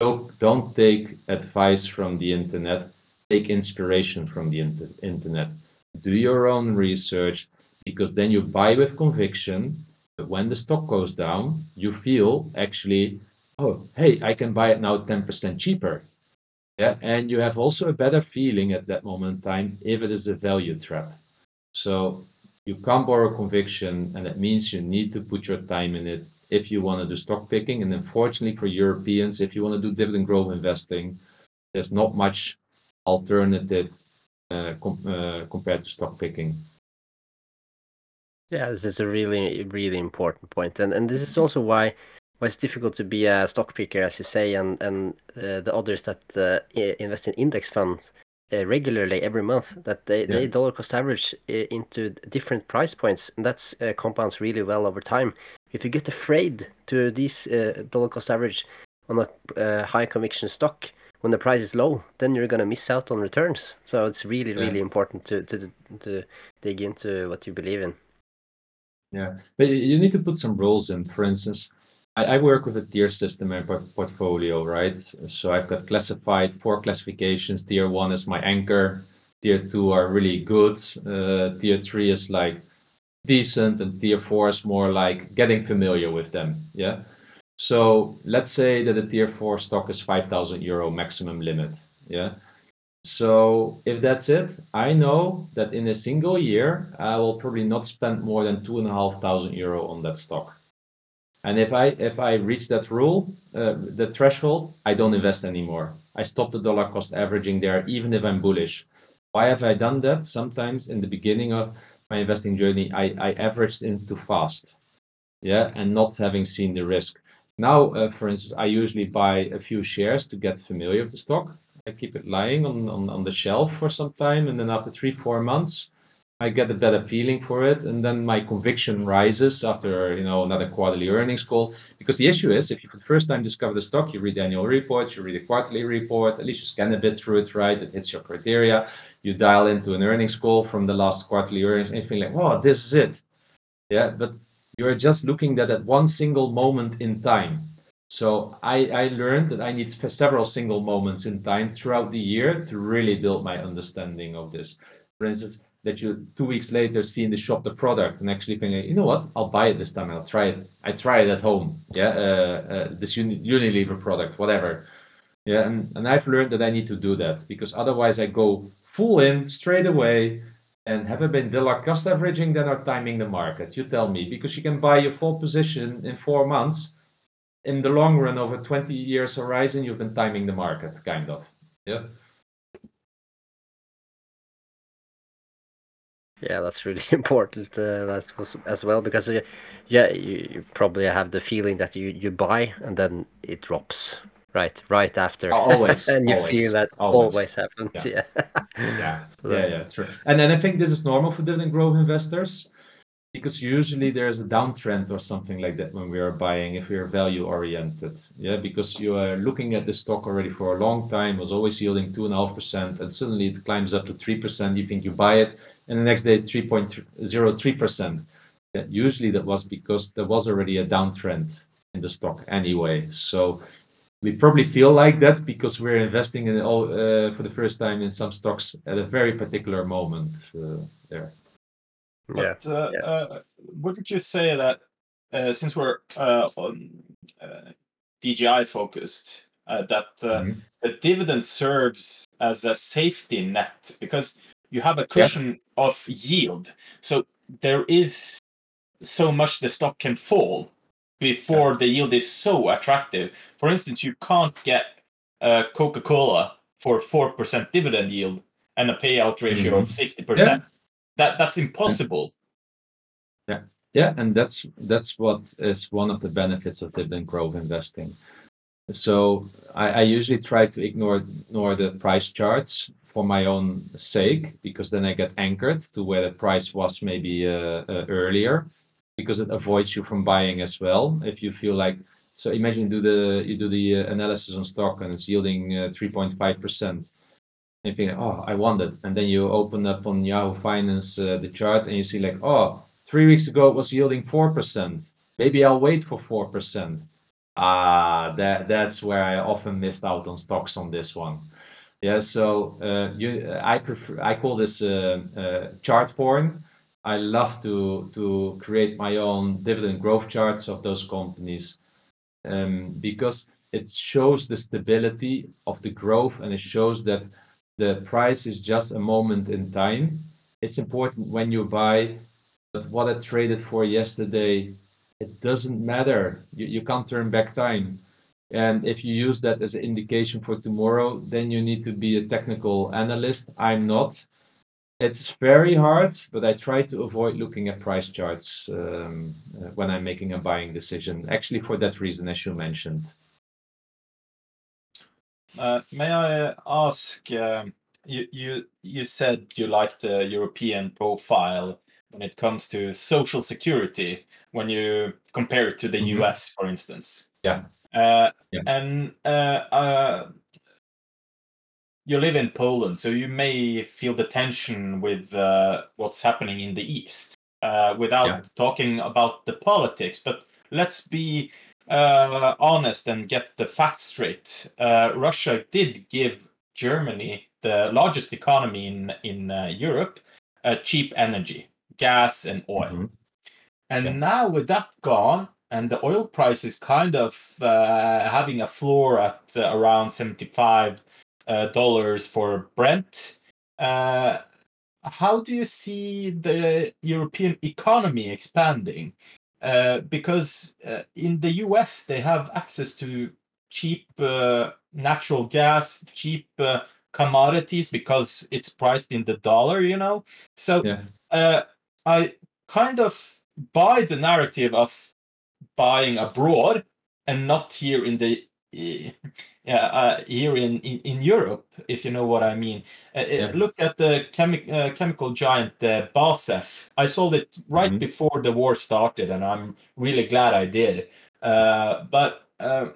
[SPEAKER 2] Don't, don't take advice from the internet. Take inspiration from the inter- internet. Do your own research because then you buy with conviction. When the stock goes down, you feel actually, oh, hey, I can buy it now 10% cheaper. Yeah, and you have also a better feeling at that moment in time if it is a value trap. So you can't borrow conviction, and that means you need to put your time in it if you want to do stock picking. And unfortunately for Europeans, if you want to do dividend growth investing, there's not much alternative uh, com uh, compared to stock picking.
[SPEAKER 3] Yeah, this is a really, really important point, and and this is also why why it's difficult to be a stock picker, as you say, and and uh, the others that uh, invest in index funds uh, regularly every month that they, yeah. they dollar cost average uh, into different price points, and that's uh, compounds really well over time. If you get afraid to these uh, dollar cost average on a high conviction stock when the price is low, then you're gonna miss out on returns. So it's really, yeah. really important to to to dig into what you believe in.
[SPEAKER 2] Yeah, but you need to put some rules in. For instance, I, I work with a tier system in my portfolio, right? So I've got classified four classifications. Tier one is my anchor. Tier two are really good. Uh, tier three is like decent, and tier four is more like getting familiar with them. Yeah. So let's say that a tier four stock is 5,000 euro maximum limit. Yeah. So if that's it, I know that in a single year, I will probably not spend more than two and a half thousand euro on that stock. And if I if I reach that rule, uh, the threshold, I don't invest anymore. I stop the dollar cost averaging there, even if I'm bullish. Why have I done that? Sometimes in the beginning of my investing journey, I, I averaged in too fast, yeah, and not having seen the risk. Now, uh, for instance, I usually buy a few shares to get familiar with the stock I keep it lying on, on, on the shelf for some time. And then after three, four months, I get a better feeling for it. And then my conviction rises after, you know, another quarterly earnings call. Because the issue is, if you for the first time discover the stock, you read the annual reports, you read the quarterly report, at least you scan a bit through it, right? It hits your criteria. You dial into an earnings call from the last quarterly earnings and you feel like, wow, this is it. Yeah, but you're just looking at that one single moment in time so I, I learned that I need several single moments in time throughout the year to really build my understanding of this. For instance, that you two weeks later see in the shop the product and actually think, you know what, I'll buy it this time. I'll try it. I try it at home. Yeah, uh, uh, this Unilever product, whatever. Yeah, and, and I've learned that I need to do that because otherwise I go full in straight away and have I been dollar cost averaging then or timing the market? You tell me because you can buy your full position in four months in the long run, over 20 years horizon, you've been timing the market, kind of. Yeah.
[SPEAKER 3] Yeah, that's really important uh, that's as well because uh, yeah, you, you, probably have the feeling that you you buy and then it drops right right after.
[SPEAKER 2] Always,
[SPEAKER 3] and you
[SPEAKER 2] always,
[SPEAKER 3] feel that always, always happens. Yeah,
[SPEAKER 2] yeah, yeah, so yeah, yeah, true. And then I think this is normal for dividend growth investors because usually there's a downtrend or something like that when we are buying if we are value oriented. Yeah because you are looking at the stock already for a long time was always yielding two and a half percent and suddenly it climbs up to three percent. You think you buy it and the next day 3.03 percent. Yeah, usually that was because there was already a downtrend in the stock anyway. So we probably feel like that because we're investing in all uh, for the first time in some stocks at a very particular moment uh, there
[SPEAKER 1] but yeah. Uh, yeah. Uh, wouldn't you say that uh, since we're uh, on uh, DGI focused, uh, that mm-hmm. the dividend serves as a safety net because you have a cushion yeah. of yield, so there is so much the stock can fall before the yield is so attractive. For instance, you can't get Coca Cola for four percent dividend yield and a payout ratio mm-hmm. of sixty percent that that's impossible.
[SPEAKER 2] Yeah, yeah, and that's that's what is one of the benefits of dividend growth investing. So I, I usually try to ignore ignore the price charts for my own sake because then I get anchored to where the price was maybe uh, uh, earlier because it avoids you from buying as well if you feel like so imagine you do the you do the uh, analysis on stock and it's yielding 3.5 uh, percent and you think, oh, I want it. And then you open up on Yahoo Finance uh, the chart and you see like, oh, three weeks ago it was yielding 4%. Maybe I'll wait for 4%. Ah, that, that's where I often missed out on stocks on this one. Yeah, so uh, you, I prefer, I call this uh, uh, chart porn. I love to to create my own dividend growth charts of those companies um, because it shows the stability of the growth and it shows that the price is just a moment in time. It's important when you buy, but what I traded for yesterday, it doesn't matter. You, you can't turn back time. And if you use that as an indication for tomorrow, then you need to be a technical analyst. I'm not. It's very hard, but I try to avoid looking at price charts um, uh, when I'm making a buying decision. Actually, for that reason, as you mentioned.
[SPEAKER 1] Uh, may I ask? Um, you you you said you like the European profile when it comes to social security when you compare it to the
[SPEAKER 2] Mhm.
[SPEAKER 1] US, for instance.
[SPEAKER 2] Yeah.
[SPEAKER 1] Uh,
[SPEAKER 2] Yeah.
[SPEAKER 1] And uh, uh, you live in Poland, so you may feel the tension with uh, what's happening in the East uh, without talking about the politics. But let's be honest and get the facts straight. Uh, Russia did give Germany, the largest economy in in uh, Europe, uh, cheap energy, gas and oil.
[SPEAKER 2] Mhm.
[SPEAKER 1] And
[SPEAKER 2] Yeah.
[SPEAKER 1] now with that gone, and the oil price is kind of uh, having a floor at uh, around seventy-five uh, dollars for Brent. Uh, how do you see the European economy expanding? Uh, because uh, in the US they have access to cheap uh, natural gas, cheap uh, commodities because it's priced in the dollar, you know. So
[SPEAKER 2] Yeah.
[SPEAKER 1] uh, I kind of buy the narrative of buying abroad and not here in the yeah uh, here in, in in Europe, if you know what I mean. Uh, uh,
[SPEAKER 2] Yeah.
[SPEAKER 1] Look at the chemi- uh, chemical giant uh, BASF. I sold it right
[SPEAKER 2] Mhm.
[SPEAKER 1] before the war started, and I'm really glad I did. Uh, but uh,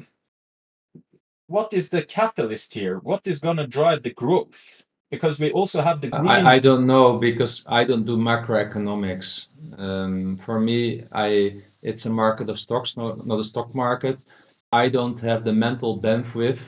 [SPEAKER 1] what is the catalyst here? What is going to drive the growth? Because we also have the green.
[SPEAKER 2] I, I don't know because I don't do macroeconomics. Um, for me, I it's a market of stocks, not, not a stock market. I don't have the mental bandwidth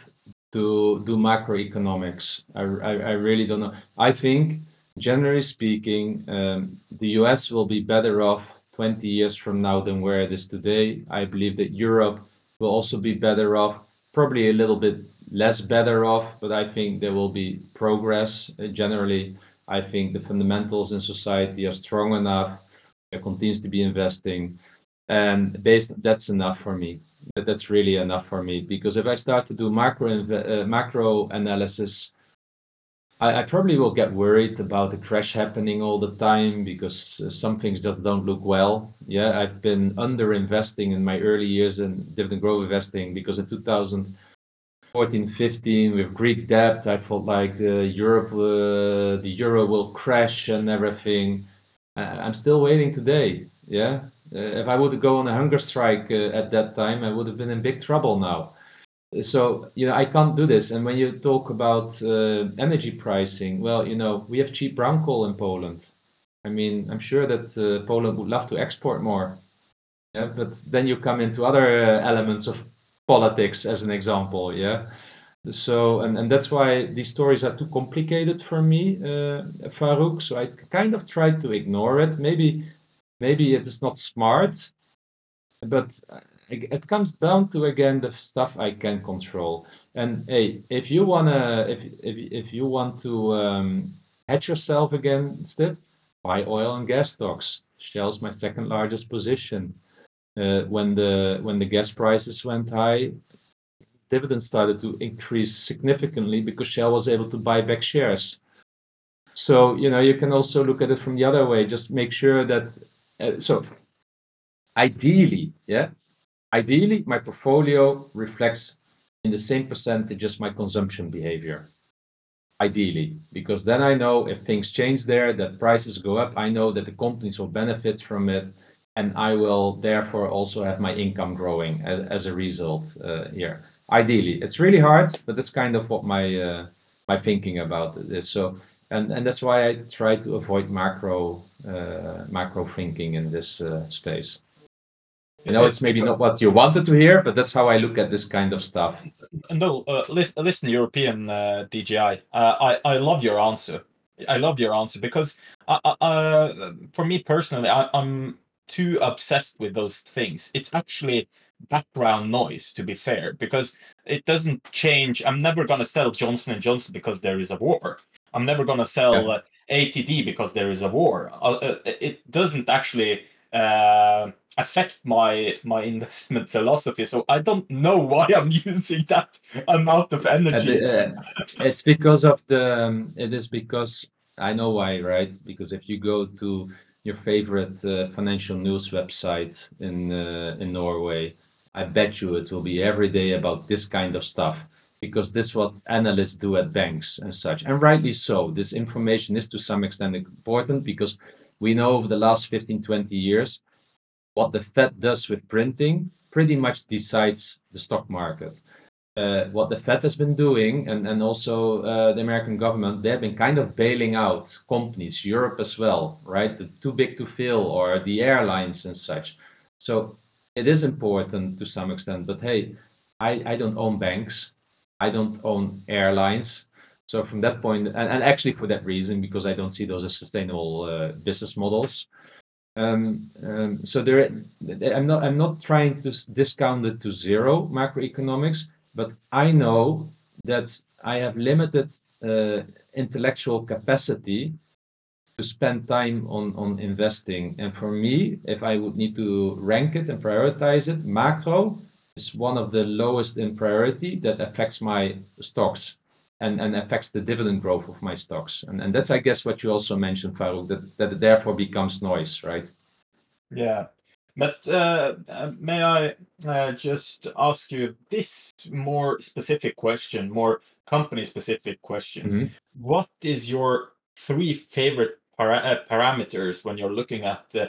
[SPEAKER 2] to do macroeconomics. I, I, I really don't know. I think, generally speaking, um, the US will be better off 20 years from now than where it is today. I believe that Europe will also be better off, probably a little bit less better off, but I think there will be progress. Uh, generally, I think the fundamentals in society are strong enough. There continues to be investing, and based that's enough for me. That, that's really enough for me because if I start to do macro uh, macro analysis, I, I probably will get worried about the crash happening all the time because uh, some things just don't look well. Yeah, I've been under investing in my early years in dividend growth investing because in 2014, 15 with Greek debt, I felt like the Europe, uh, the euro will crash and everything. I'm still waiting today. Yeah, if I would go on a hunger strike uh, at that time, I would have been in big trouble now. So you know i can't do this. And when you talk about uh, energy pricing well you know we have cheap brown coal in poland. I mean i'm sure that uh, poland would love to export more. Yeah but then you come into other uh, elements of politics as an example yeah? So and, and that's why these stories are too complicated for me uh, farouk. So i kind of tried to ignore it. Maybe maybe it is not smart but it it comes down to again the stuff I can control. And hey, if you wanna, if if if you want to um, hedge yourself against it, buy oil and gas stocks. Shell's my second largest position. Uh, when the when the gas prices went high, dividends started to increase significantly because Shell was able to buy back shares. So you know you can also look at it from the other way. Just make sure that uh, so ideally, yeah, ideally my portfolio reflects in the same percentage as my consumption behavior. Ideally, because then I know if things change there, that prices go up, I know that the companies will benefit from it, and I will therefore also have my income growing as, as a result uh, here. Ideally, it's really hard, but that's kind of what my uh, my thinking about it is. So, and and that's why I try to avoid macro uh, macro thinking in this uh, space. You know, it's maybe not what you wanted to hear, but that's how I look at this kind of stuff.
[SPEAKER 1] No, uh, listen, listen, European uh, DGI. Uh, I I love your answer. I love your answer because uh, for me personally, I, I'm too obsessed with those things. It's actually background noise to be fair because it doesn't change i'm never going to sell johnson and johnson because there is a war i'm never going to sell
[SPEAKER 2] Yeah.
[SPEAKER 1] atd because there is a war uh, uh, it doesn't actually uh, affect my my investment philosophy so i don't know why i'm using that amount of energy
[SPEAKER 2] uh, it's because of the. um, it is because I know why, right? Because if you go to your favorite uh, financial news website in uh, in Norway, I bet you it will be every day about this kind of stuff. Because this is what analysts do at banks and such, and rightly so. This information is to some extent important because we know over the last 15, 20 years what the Fed does with printing pretty much decides the stock market uh, what the Fed has been doing, and, and also uh, the American government, they have been kind of bailing out companies, Europe as well, right? The too big to fail or the airlines and such. So it is important to some extent, but hey, I, I don't own banks, I don't own airlines. So from that point, and, and actually for that reason, because I don't see those as sustainable uh, business models. Um, um, so there, I'm not I'm not trying to discount it to zero macroeconomics, but I know that I have limited uh, intellectual capacity to spend time on on investing. And for me, if I would need to rank it and prioritize it, macro is one of the lowest in priority that affects my stocks and, and affects the dividend growth of my stocks. And and that's I guess what you also mentioned, Farouk, that that it therefore becomes noise, right?
[SPEAKER 1] Yeah, but uh, uh, may I uh, just ask you this more specific question, more company-specific questions?
[SPEAKER 2] Mhm.
[SPEAKER 1] What is your three favorite para uh, parameters when you're looking at uh,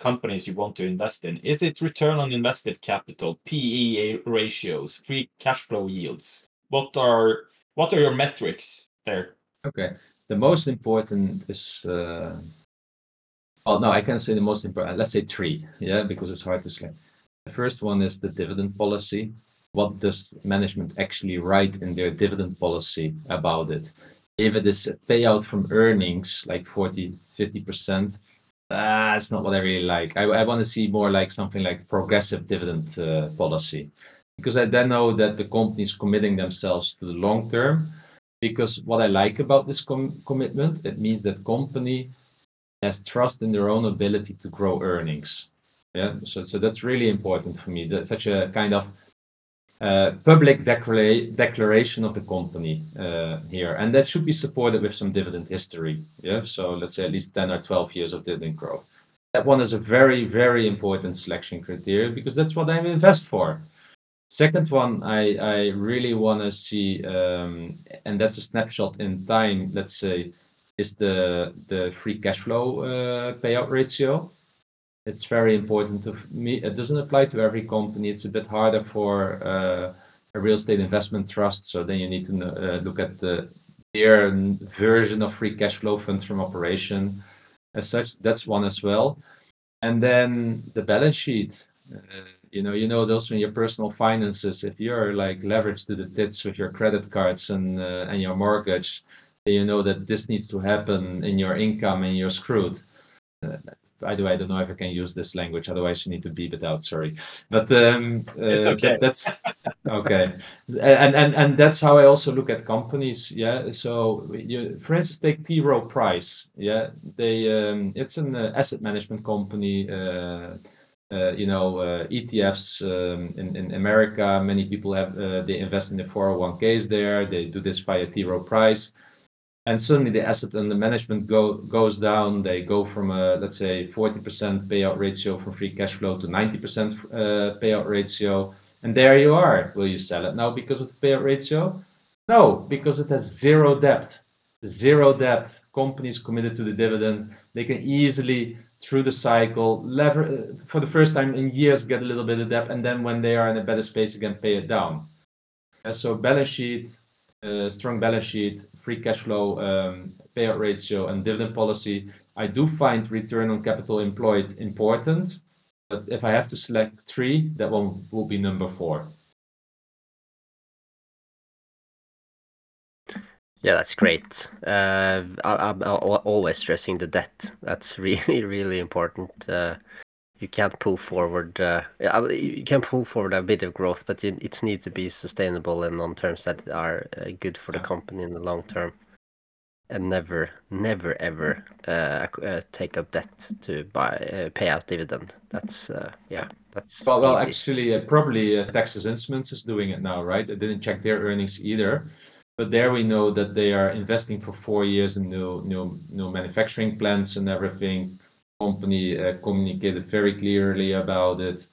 [SPEAKER 1] companies you want to invest in? Is it return on invested capital, PE ratios, free cash flow yields? What are what are your metrics there?
[SPEAKER 2] Okay. The most important is uh, oh no, I can say the most important. Let's say three, yeah, because it's hard to say. The first one is the dividend policy. What does management actually write in their dividend policy about it? If it is a payout from earnings, like 40, 50%, ah, it's not what I really like. I, I want to see more like something like progressive dividend uh, policy, because I then know that the company is committing themselves to the long term. Because what I like about this com- commitment, it means that company has trust in their own ability to grow earnings. Yeah, so so that's really important for me. That's such a kind of uh, public declara- declaration of the company uh, here, and that should be supported with some dividend history. Yeah, so let's say at least ten or twelve years of dividend growth. That one is a very very important selection criteria because that's what I invest for. Second one, I I really want to see, um, and that's a snapshot in time. Let's say is the the free cash flow uh, payout ratio. It's very important to me. It doesn't apply to every company. It's a bit harder for uh, a real estate investment trust. So then you need to uh, look at the their version of free cash flow funds from operation as such. That's one as well. And then the balance sheet. Uh, you know, you know those in your personal finances. If you're like leveraged to the tits with your credit cards and uh, and your mortgage, then you know that this needs to happen in your income and you're screwed. By the way, I don't know if I can use this language. Otherwise, you need to beep it out. Sorry, but um,
[SPEAKER 1] It's
[SPEAKER 2] uh,
[SPEAKER 1] okay.
[SPEAKER 2] that, that's okay, and and and that's how I also look at companies. Yeah, so you, for instance, take T. Rowe Price. Yeah, they um, it's an uh, asset management company. Uh, uh, you know, uh, ETFs um, in, in America, many people have, uh, they invest in the 401ks there. They do this via T. Rowe Price. And suddenly the asset under management go, goes down. They go from a, let's say, 40% payout ratio from free cash flow to 90% uh, payout ratio. And there you are. Will you sell it now because of the payout ratio? No, because it has zero debt. Zero debt. Companies committed to the dividend. They can easily through the cycle, lever for the first time in years, get a little bit of debt, and then when they are in a better space again, pay it down. And so balance sheet, uh, strong balance sheet, free cash flow, um, payout ratio, and dividend policy. I do find return on capital employed important, but if I have to select three, that one will be number four.
[SPEAKER 3] Yeah, that's great. Uh, I, I'm always stressing the debt. That's really, really important. Uh, you can't pull forward. Uh, you can pull forward a bit of growth, but it, it needs to be sustainable and on terms that are uh, good for the company in the long term, and never, never, ever uh, uh, take up debt to buy uh, pay out dividend. That's uh, yeah, that's
[SPEAKER 2] Well, well,
[SPEAKER 3] easy.
[SPEAKER 2] actually, uh, probably uh, Texas Instruments is doing it now, right? I didn't check their earnings either, but there we know that they are investing for four years in new new new manufacturing plants and everything. Company uh, communicated very clearly about it,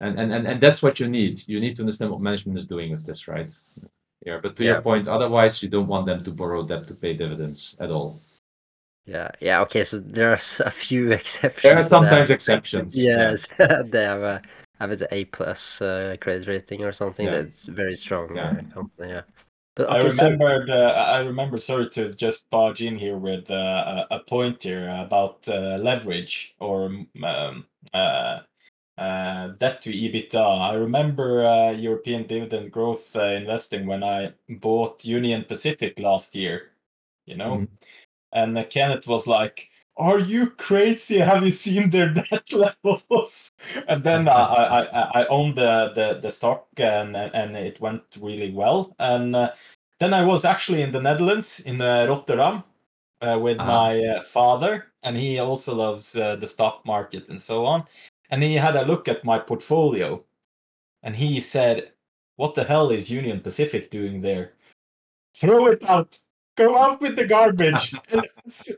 [SPEAKER 2] and, and and and that's what you need. You need to understand what management is doing with this, right? Yeah, but to
[SPEAKER 3] Yeah.
[SPEAKER 2] your point, otherwise you don't want them to borrow debt to pay dividends at all.
[SPEAKER 3] Yeah, yeah. Okay, so there are s- a few exceptions.
[SPEAKER 2] There are sometimes exceptions. yeah.
[SPEAKER 3] Yes, they have a have an A plus uh, credit rating or something.
[SPEAKER 2] Yeah.
[SPEAKER 3] That's very strong
[SPEAKER 2] Yeah.
[SPEAKER 3] uh, company. Yeah, but
[SPEAKER 1] I
[SPEAKER 3] okay, so
[SPEAKER 1] remembered. Uh, I remember. Sorry to just barge in here with uh, a, a point here about uh, leverage or um, uh, uh, debt to EBITDA. I remember uh, European dividend growth uh, investing when I bought Union Pacific last year. You know,
[SPEAKER 2] Mhm.
[SPEAKER 1] and uh, Kenneth was like. Are you crazy? Have you seen their debt levels? And then I, I, I- I owned the, the, the stock and, and it went really well. And uh, then I was actually in the Netherlands, in uh, Rotterdam, uh, with
[SPEAKER 2] Ah.
[SPEAKER 1] my uh, father, and he also loves uh, the stock market and so on. And he had a look at my portfolio, and he said, "What the hell is Union Pacific doing there? Throw it out. Go out with the garbage." and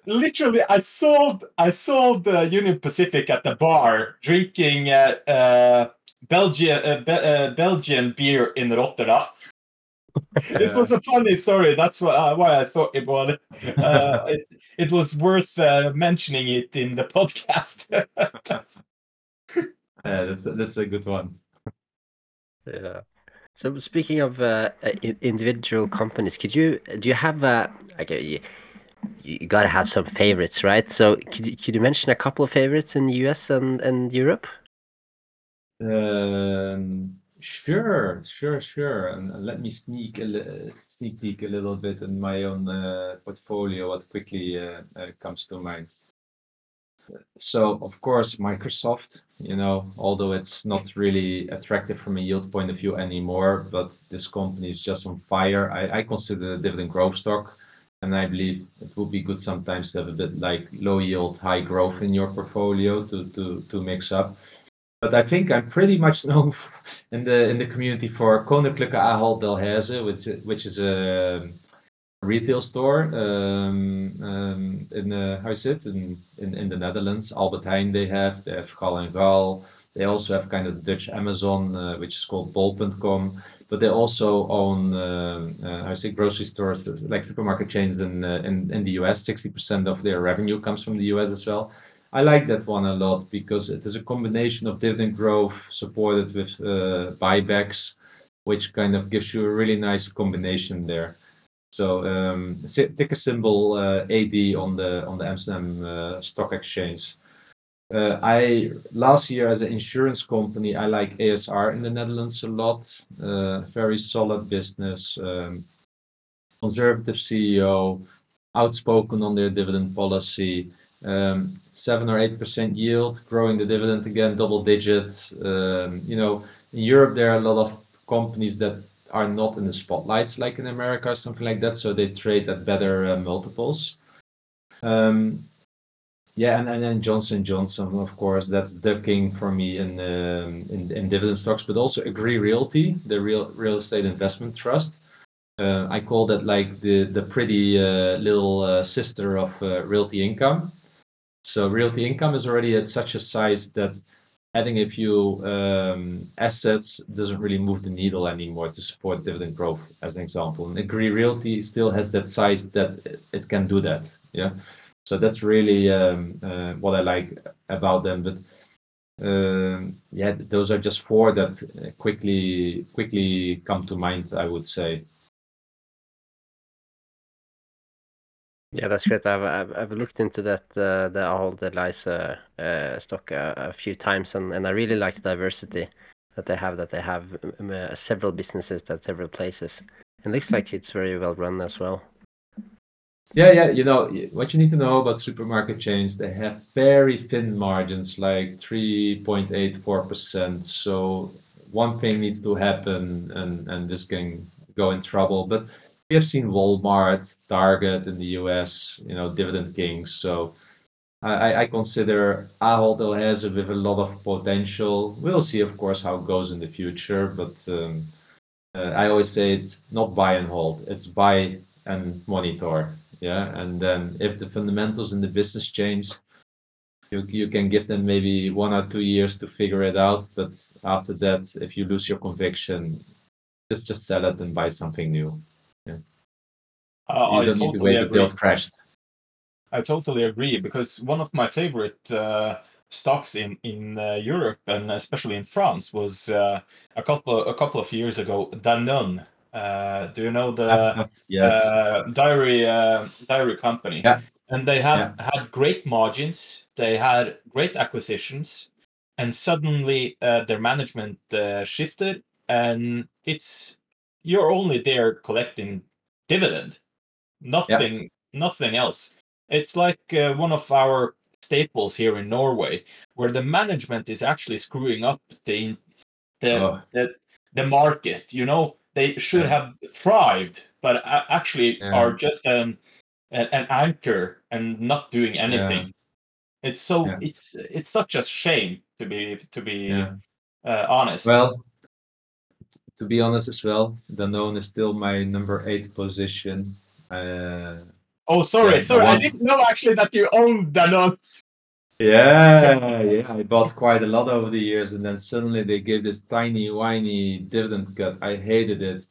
[SPEAKER 1] literally, I sold I sold uh, Union Pacific at the bar, drinking uh, uh, Belgian uh, Be- uh, Belgian beer in Rotterdam it was a funny story. That's why, uh, why I thought it was. Uh, it, it was worth uh, mentioning it in the podcast.
[SPEAKER 2] Yeah, that's that's a good one.
[SPEAKER 3] yeah. So speaking of uh, uh, individual companies, could you do you have uh, okay, you, you gotta have some favorites, right? So could you, could you mention a couple of favorites in the US and and Europe?
[SPEAKER 2] Um, sure, sure, sure. And let me sneak a sneak peek a little bit in my own uh, portfolio, what quickly uh, uh, comes to mind. So, of course, Microsoft, you know, although it's not really attractive from a yield point of view anymore, but this company is just on fire. I, I consider a dividend growth stock, and I believe it would be good sometimes to have a bit like low yield, high growth in your portfolio to to to mix up but I think I'm pretty much known in the in the community for Koninklijke Ahold Delhaize, which which is a retail store um, um, in uh, how is it in, in in the Netherlands. Albert Heijn they have they have Gall and Gall. They also have kind of Dutch Amazon, uh, which is called Bol.com, but they also own uh, how I say grocery stores like supermarket chains in uh, in in the US. Sixty percent of their revenue comes from the US as well. I like that one a lot because it is a combination of dividend growth supported with uh, buybacks, which kind of gives you a really nice combination there. So um, ticker symbol uh, AD on the on the Amsterdam uh, Stock Exchange. Uh, I last year as an insurance company, I like ASR in the Netherlands a lot. Uh, very solid business, um, conservative CEO, outspoken on their dividend policy um, seven or eight percent yield, growing the dividend again, double digits. Um, you know, in Europe there are a lot of companies that are not in the spotlights like in America or something like that, so they trade at better uh, multiples. Um, yeah, and, and then Johnson Johnson, of course, that's the king for me in, um, in in dividend stocks, but also Agree Realty, the real real estate investment trust. Uh, I call that like the the pretty uh, little uh, sister of uh, Realty Income. So Realty Income is already at such a size that adding a few um, assets doesn't really move the needle anymore to support dividend growth, as an example. And Agree Realty still has that size that it- can do that. Yeah. So that's really um, uh, what I like about them. But um, yeah, those are just four that quickly quickly come to mind, I would say.
[SPEAKER 3] Yeah, that's great. I've I've, I've looked into that uh, the Ahold Delhaize uh, stock a, a few times, and, and I really like the diversity that they have. That they have um, uh, several businesses at several places. It looks like it's very well run as well.
[SPEAKER 2] Yeah, yeah. You know what you need to know about supermarket chains. They have very thin margins, like three point eight four percent. So one thing needs to happen, and and this can go in trouble. But we have seen Walmart, Target in the US, you know, dividend kings. So I, I consider Ahold Delhaize with a lot of potential. We'll see, of course, how it goes in the future. But um, uh, I always say it's not buy and hold; it's buy and monitor. Yeah, and then if the fundamentals in the business change, you you can give them maybe one or two years to figure it out. But after that, if you lose your conviction, just just sell it and buy something new.
[SPEAKER 1] Uh,
[SPEAKER 2] you
[SPEAKER 1] I
[SPEAKER 2] don't need to
[SPEAKER 1] totally
[SPEAKER 2] wait until
[SPEAKER 1] agree.
[SPEAKER 2] it crashed.
[SPEAKER 1] I totally agree because one of my favorite uh, stocks in in uh, Europe and especially in France was uh, a couple a couple of years ago Danone. Uh, do you know the
[SPEAKER 2] F- yes,
[SPEAKER 1] uh, dairy uh, dairy company?
[SPEAKER 2] Yeah.
[SPEAKER 1] And they had
[SPEAKER 2] Yeah.
[SPEAKER 1] had great margins. They had great acquisitions, and suddenly uh, their management uh, shifted, and it's you're only there collecting dividend, nothing nothing else. It's like uh, one of our staples here in Norway, where the management is actually screwing up the the
[SPEAKER 2] Oh.
[SPEAKER 1] the, the market. You know, they should
[SPEAKER 2] Yeah.
[SPEAKER 1] have thrived, but actually
[SPEAKER 2] Yeah.
[SPEAKER 1] are just an, an an anchor and not doing anything. It's so
[SPEAKER 2] Yeah.
[SPEAKER 1] it's it's such a shame to be to be
[SPEAKER 2] Yeah.
[SPEAKER 1] uh, honest.
[SPEAKER 2] Well, to be honest as well, Danone is still my number eight position. Uh,
[SPEAKER 1] oh, sorry,
[SPEAKER 2] yeah,
[SPEAKER 1] sorry, I didn't know actually that you owned Danone.
[SPEAKER 2] yeah, yeah, I bought quite a lot over the years, and then suddenly they gave this tiny, whiny dividend cut. I hated it,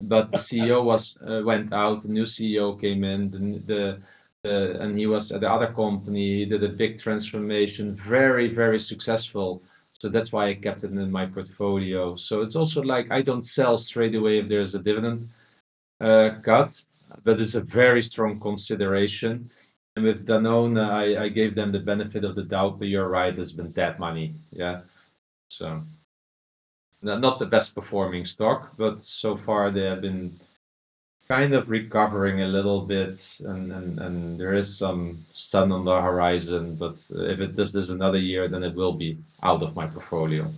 [SPEAKER 2] but the CEO was uh, went out. The new CEO came in. The, the the and he was at the other company. He did a big transformation, very, very successful. So that's why I kept it in my portfolio. So it's also like I don't sell straight away if there's a dividend uh, cut, but it's a very strong consideration. And with Danone, I, I gave them the benefit of the doubt, but you're right, it's been dead money. Yeah. So not not the best performing stock, but so far they have been kind of recovering a little bit and, and, and there is some sun on the horizon, but if it does this another year, then it will be out of my portfolio.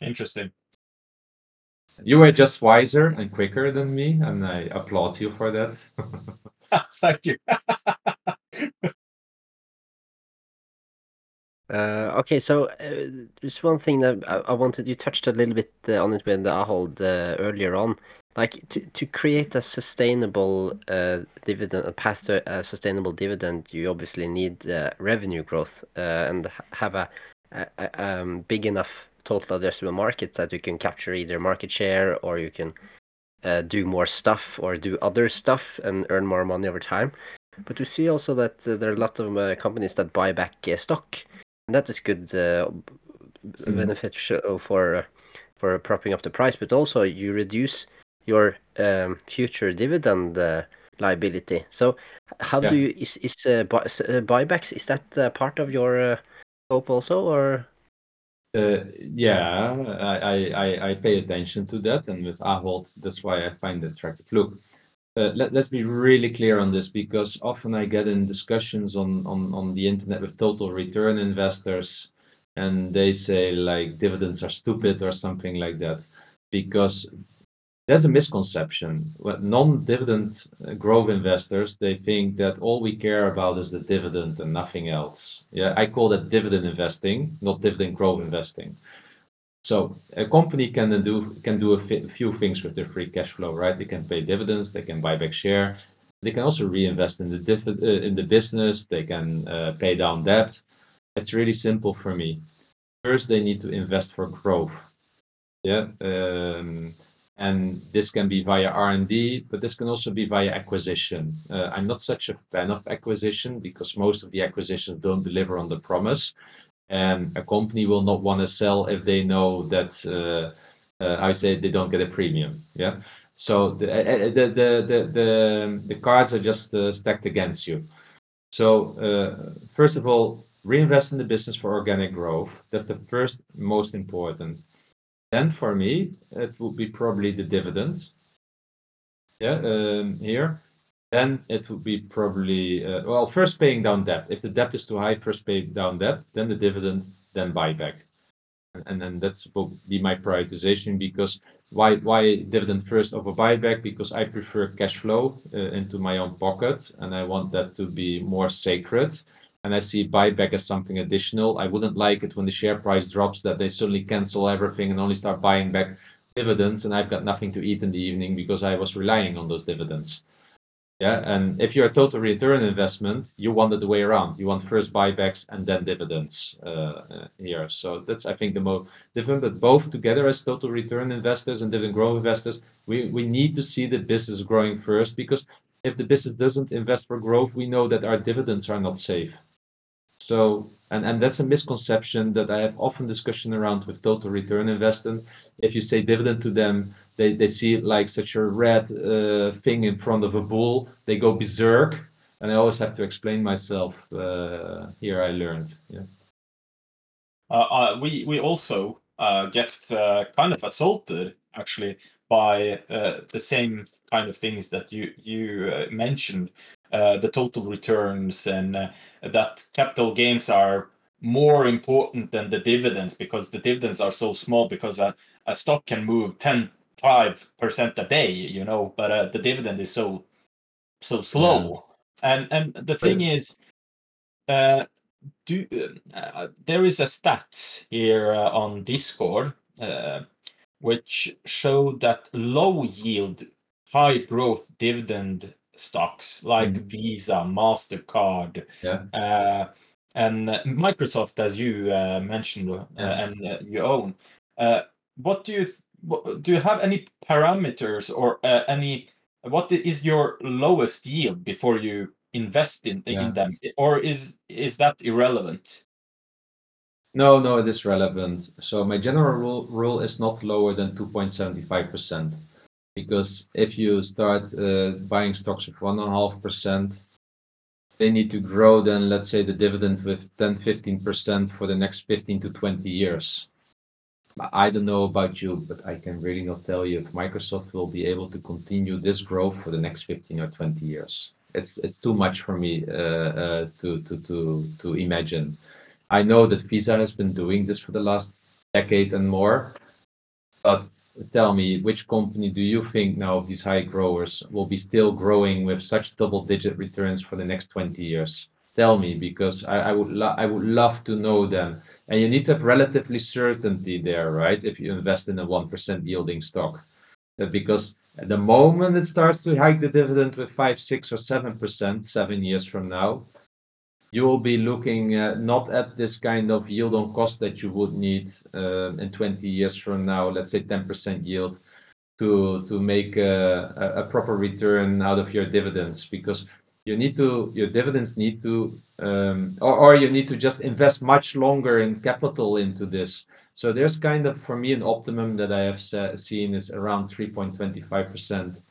[SPEAKER 1] Interesting.
[SPEAKER 2] You were just wiser and quicker than me, and I applaud you for that.
[SPEAKER 1] Thank you.
[SPEAKER 3] Uh, okay, so uh, there's one thing that I, I wanted. You touched a little bit uh, on it when I Ahold uh, earlier on. Like to, to create a sustainable uh, dividend, a path to a sustainable dividend, you obviously need uh, revenue growth uh, and have a, a, a um, big enough total addressable market that you can capture either market share or you can uh, do more stuff or do other stuff and earn more money over time. But we see also that uh, there are a lot of uh, companies that buy back uh, stock, and that is good, uh,
[SPEAKER 2] Mhm.
[SPEAKER 3] beneficial for uh, for propping up the price. But also you reduce your um, future dividend uh, liability. So how do you is is uh, buy, uh, buybacks? Is that uh, part of your uh, scope also, or
[SPEAKER 2] Uh, yeah, I, I, I, pay attention to that, and with Ahold, that's why I find it attractive. Look, uh, let, let's be really clear on this because often I get in discussions on, on, on the internet with total return investors, and they say like dividends are stupid or something like that, because there's a misconception. Non-dividend uh, growth investors, they think that all we care about is the dividend and nothing else. Yeah, I call that dividend investing, not dividend growth investing. So a company can do can do a few things with their free cash flow, right? They can pay dividends, they can buy back share, they can also reinvest in the diff- uh, in the business, they can uh, pay down debt. It's really simple for me. First, they need to invest for growth. Yeah, um, and this can be via R&D, but this can also be via acquisition. Uh, I'm not such a fan of acquisition because most of the acquisitions don't deliver on the promise, and a company will not want to sell if they know that uh, uh, I say they don't get a premium. Yeah, so the uh, the the the the, the cards are just uh, stacked against you. So uh, first of all, reinvest in the business for organic growth. That's the first most important. Then for me, it would be probably the dividend. Yeah, um, here. then it would be probably uh, well first paying down debt. If the debt is too high, first pay down debt, then the dividend, then buyback, and and, and that's will be my prioritization because why why dividend first over buyback? Because I prefer cash flow uh, into my own pocket, and I want that to be more sacred. And I see buyback as something additional. I wouldn't like it when the share price drops that they suddenly cancel everything and only start buying back dividends, and I've got nothing to eat in the evening because I was relying on those dividends. Yeah, and if you're a total return investment, you want it the way around. You want first buybacks and then dividends uh, here. So that's I think the most different. But both together as total return investors and dividend growth investors, we we need to see the business growing first because if the business doesn't invest for growth, we know that our dividends are not safe. So and and that's a misconception that I have often discussion around with total return investing. If you say dividend to them, they they see like such a red uh, thing in front of a bull. They go berserk, and I always have to explain myself. Uh, here I learned. Yeah.
[SPEAKER 1] Uh, uh we we also uh, get uh, kind of assaulted actually by the same kind of things that you you mentioned the total returns and uh, that capital gains are more important than the dividends because the dividends are so small because a, a stock can move 10 5% a day you know but uh, the dividend is so so slow yeah. and and the thing is uh do uh, there is a stats here uh, on discord uh, which show that low yield high growth dividend stocks like mm. Visa, Mastercard,
[SPEAKER 2] yeah.
[SPEAKER 1] uh, and Microsoft, as you uh, mentioned uh, yeah. and uh, you own. Uh, what do you th- do? You have any parameters or any? What is your lowest yield before you invest in, yeah. in them, or is is that irrelevant?
[SPEAKER 2] No, no, it is relevant. So my general rule, rule is not lower than 2.75% because if you start uh, buying stocks of one and a half percent, they need to grow then let's say the dividend with 10 15 percent for the next 15 to 20 years. I don't know about you but i can really not tell you if microsoft will be able to continue this growth for the next 15 or 20 years. It's it's too much for me uh, uh, to to to to imagine. I know that visa has been doing this for the last decade and more but tell me which company do you think now of these high growers will be still growing with such double digit returns for the next 20 years? Tell me because i, I would i would love to know them. And you need to have relatively certainty there right if you invest in a 1% yielding stock. Uh, because at the moment it starts to hike the dividend with 5 6 or 7% 7 years from now you will be looking not at this kind of yield on cost that you would need uh, in 20 years from now, let's say 10% yield, to to make a, a proper return out of your dividends because you need to your dividends need to um, or, or you need to just invest much longer in capital into this. So there's kind of for me an optimum that i have seen is around 3.25 percent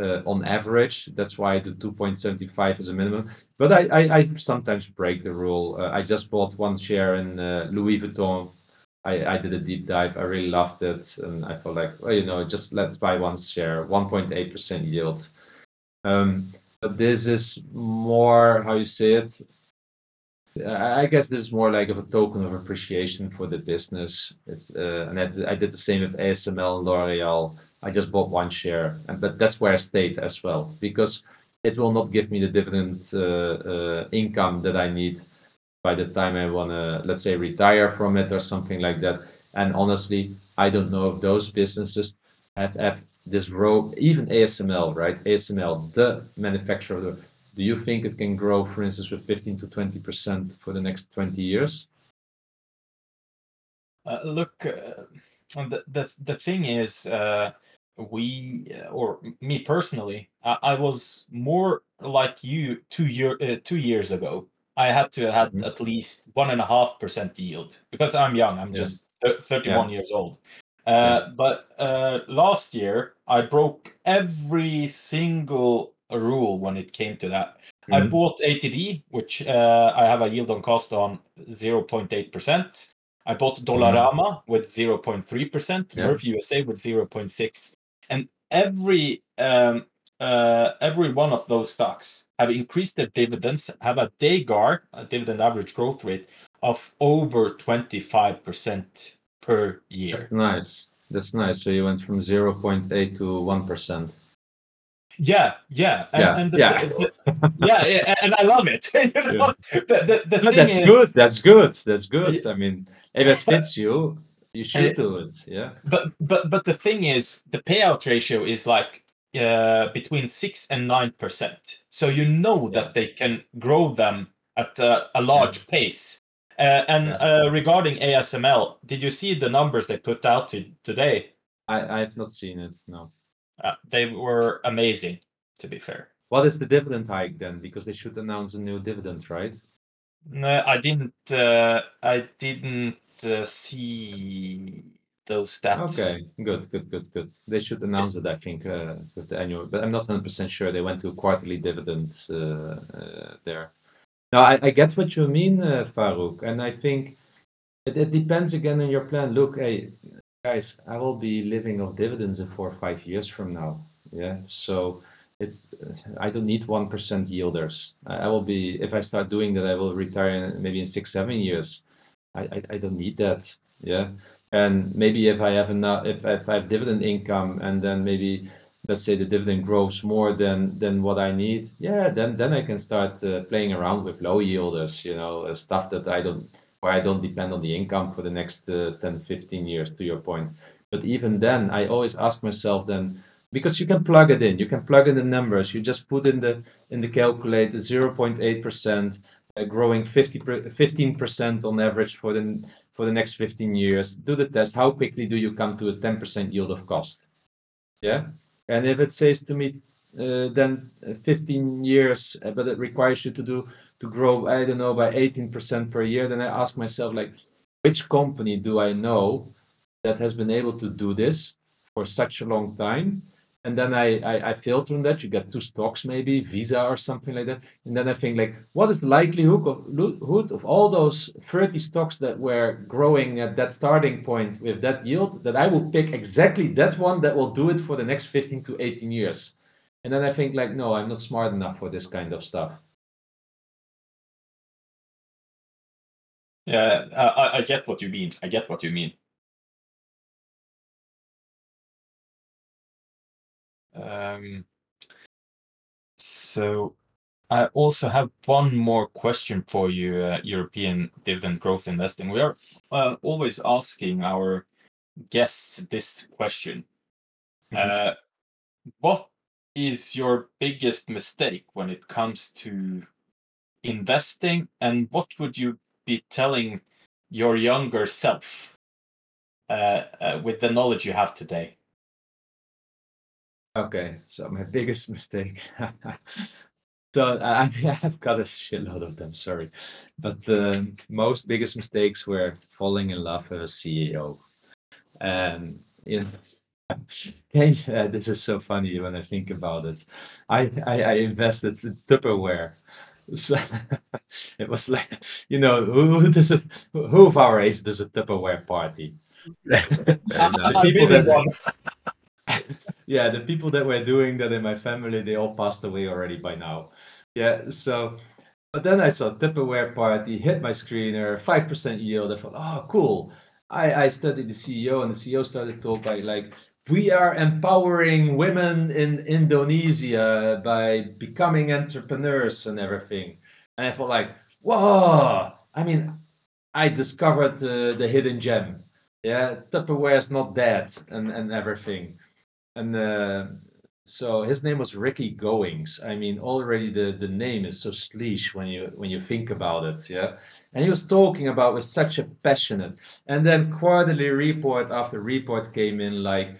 [SPEAKER 2] uh, on average. That's why the 2.75 is a minimum. But I, I, I sometimes break the rule. Uh, I just bought one share in uh, Louis Vuitton. I, I did a deep dive. I really loved it, and I felt like, well, you know, just let's buy one share, 1.8% yield. Um, but this is more how you say it. I guess this is more like of a token of appreciation for the business. It's uh, and I, did the same with ASML and L'Oreal I just bought one share, and but that's where I stayed as well because it will not give me the dividend uh, uh, income that I need by the time I want to, let's say, retire from it or something like that. And honestly, I don't know if those businesses have, have this grow, even ASML, right? ASML, the manufacturer. Do you think it can grow, for instance, with 15 to 20 percent for the next 20 years?
[SPEAKER 1] Uh, look, uh, the, the the thing is, uh, we uh, or me personally I, I, was more like you two year uh, two years ago i had to have mm-hmm. at least one and a half percent yield because i'm young i'm yeah. just 31 yeah. years old uh, but uh, last year i broke every single rule when it came to that mm-hmm. i bought atd which uh, i have a yield on cost on 0.8 percent I bought mm-hmm. Dollarama mm-hmm. with 0.3%, yeah. Murphy USA with 0.6 and every um, uh, every one of those stocks have increased their dividends, have a DAGR, a dividend average growth rate of over 25% per year.
[SPEAKER 2] That's nice. That's nice. So you went from 0.8 to 1%.
[SPEAKER 1] Yeah, yeah, and,
[SPEAKER 2] Yeah,
[SPEAKER 1] and the,
[SPEAKER 2] yeah.
[SPEAKER 1] the- the- yeah, yeah, and I love it. you know? The, the, the thing
[SPEAKER 2] that's
[SPEAKER 1] is,
[SPEAKER 2] good. That's good. That's good. I mean, if it fits you, you should do it. Yeah.
[SPEAKER 1] but but but the thing is, the payout ratio is like uh, between six and nine percent. So you know
[SPEAKER 2] Yeah.
[SPEAKER 1] that they can grow them at uh, a large pace. Uh, and
[SPEAKER 2] Yeah.
[SPEAKER 1] uh, regarding ASML, did you see the numbers they put out to, today?
[SPEAKER 2] I, I have not seen it. No.
[SPEAKER 1] Uh, they were amazing, to be fair.
[SPEAKER 2] What is the dividend hike then? Because they should announce a new dividend, right?
[SPEAKER 1] No, I didn't. Uh, I didn't uh, see those stats.
[SPEAKER 2] Okay, good, good, good, good. They should announce it, I think, uh, with the annual, but I'm not 100% sure. They went to a quarterly dividend uh, uh, there. No, I, I get what you mean, uh, Farouk, and I think it, it depends again on your plan. Look, hey, guys, I will be living off dividends in four or five years from now. Yeah, so it's I don't need one percent yielders. I, will be if I start doing that, I will retire maybe in six, seven years. I, I, I don't need that. Yeah, and maybe if I have enough, if, if I have dividend income, and then maybe let's say the dividend grows more than than what I need, yeah, then then I can start uh, playing around with low yielders, you know, uh, stuff that I don't where I don't depend on the income for the next uh, 10, 15 years. To your point, but even then, I always ask myself then because you can plug it in, you can plug in the numbers, you just put in the in the calculator 0.8 percent. Uh, growing 50 15% on average for the for the next 15 years do the test how quickly do you come to a 10% yield of cost yeah and if it says to me uh, then uh, 15 years uh, but it requires you to do to grow i don't know by 18% per year then i ask myself like which company do i know that has been able to do this for such a long time and then I, I, I filter on that. You get two stocks, maybe Visa or something like that. And then I think like, what is the likelihood of, of all those 30 stocks that were growing at that starting point with that yield that I will pick exactly that one that will do it for the next 15 to 18 years. And then I think like, no, I'm not smart enough for this kind of stuff.
[SPEAKER 1] Yeah, I, I get what you mean. I get what you mean. Um, so I also have one more question for you, uh, European dividend growth investing. We are uh, always asking our guests this question. Uh, what is your biggest mistake when it comes to investing, and what would you be telling your younger self uh, uh, with the knowledge you have today?
[SPEAKER 2] Okay, so my biggest mistake. so I, have got a shitload of them, sorry. But the most biggest mistakes were falling in love with a CEO. And you know, okay, uh, this is so funny when I think about it. I, I, I invested in Tupperware. So it was like, you know, who, who does a, who of our age does a Tupperware party?
[SPEAKER 1] I-
[SPEAKER 2] The people that-
[SPEAKER 1] one.
[SPEAKER 2] yeah, the people that were doing that in my family, they all passed away already by now. Yeah, so but then I saw Tupperware party, hit my screener, five percent yield. I thought, oh, cool. I I studied the CEO, and the CEO started talking like, we are empowering women in Indonesia by becoming entrepreneurs and everything. And I felt like, whoa! I mean, I discovered uh, the hidden gem. Yeah, Tupperware is not dead, and and everything and uh, so his name was Ricky Goings. I mean, already the the name is so sleaze when you when you think about it, yeah. And he was talking about with such a passionate, and then quarterly report after report came in like.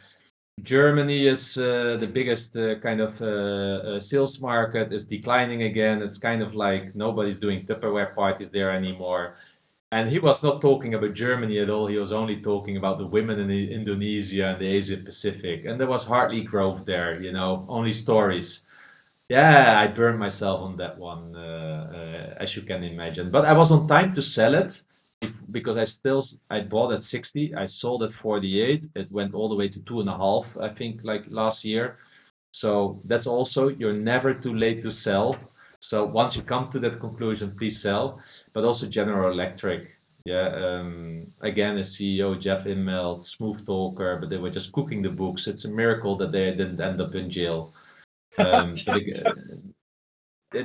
[SPEAKER 2] Germany is uh, the biggest uh, kind of uh, uh, sales market is declining again. It's kind of like nobody's doing Tupperware parties there anymore. And he was not talking about Germany at all. He was only talking about the women in Indonesia and the Asia Pacific. And there was hardly growth there, you know, only stories. Yeah, I burned myself on that one, uh, uh, as you can imagine. But I was on time to sell it if, because I still I bought at 60, I sold at 48. It went all the way to two and a half, I think, like last year. So that's also you're never too late to sell. So once you come to that conclusion, please sell. But also General Electric, yeah. Um, again, a CEO Jeff Immelt, smooth talker, but they were just cooking the books. It's a miracle that they didn't end up in jail. Um, but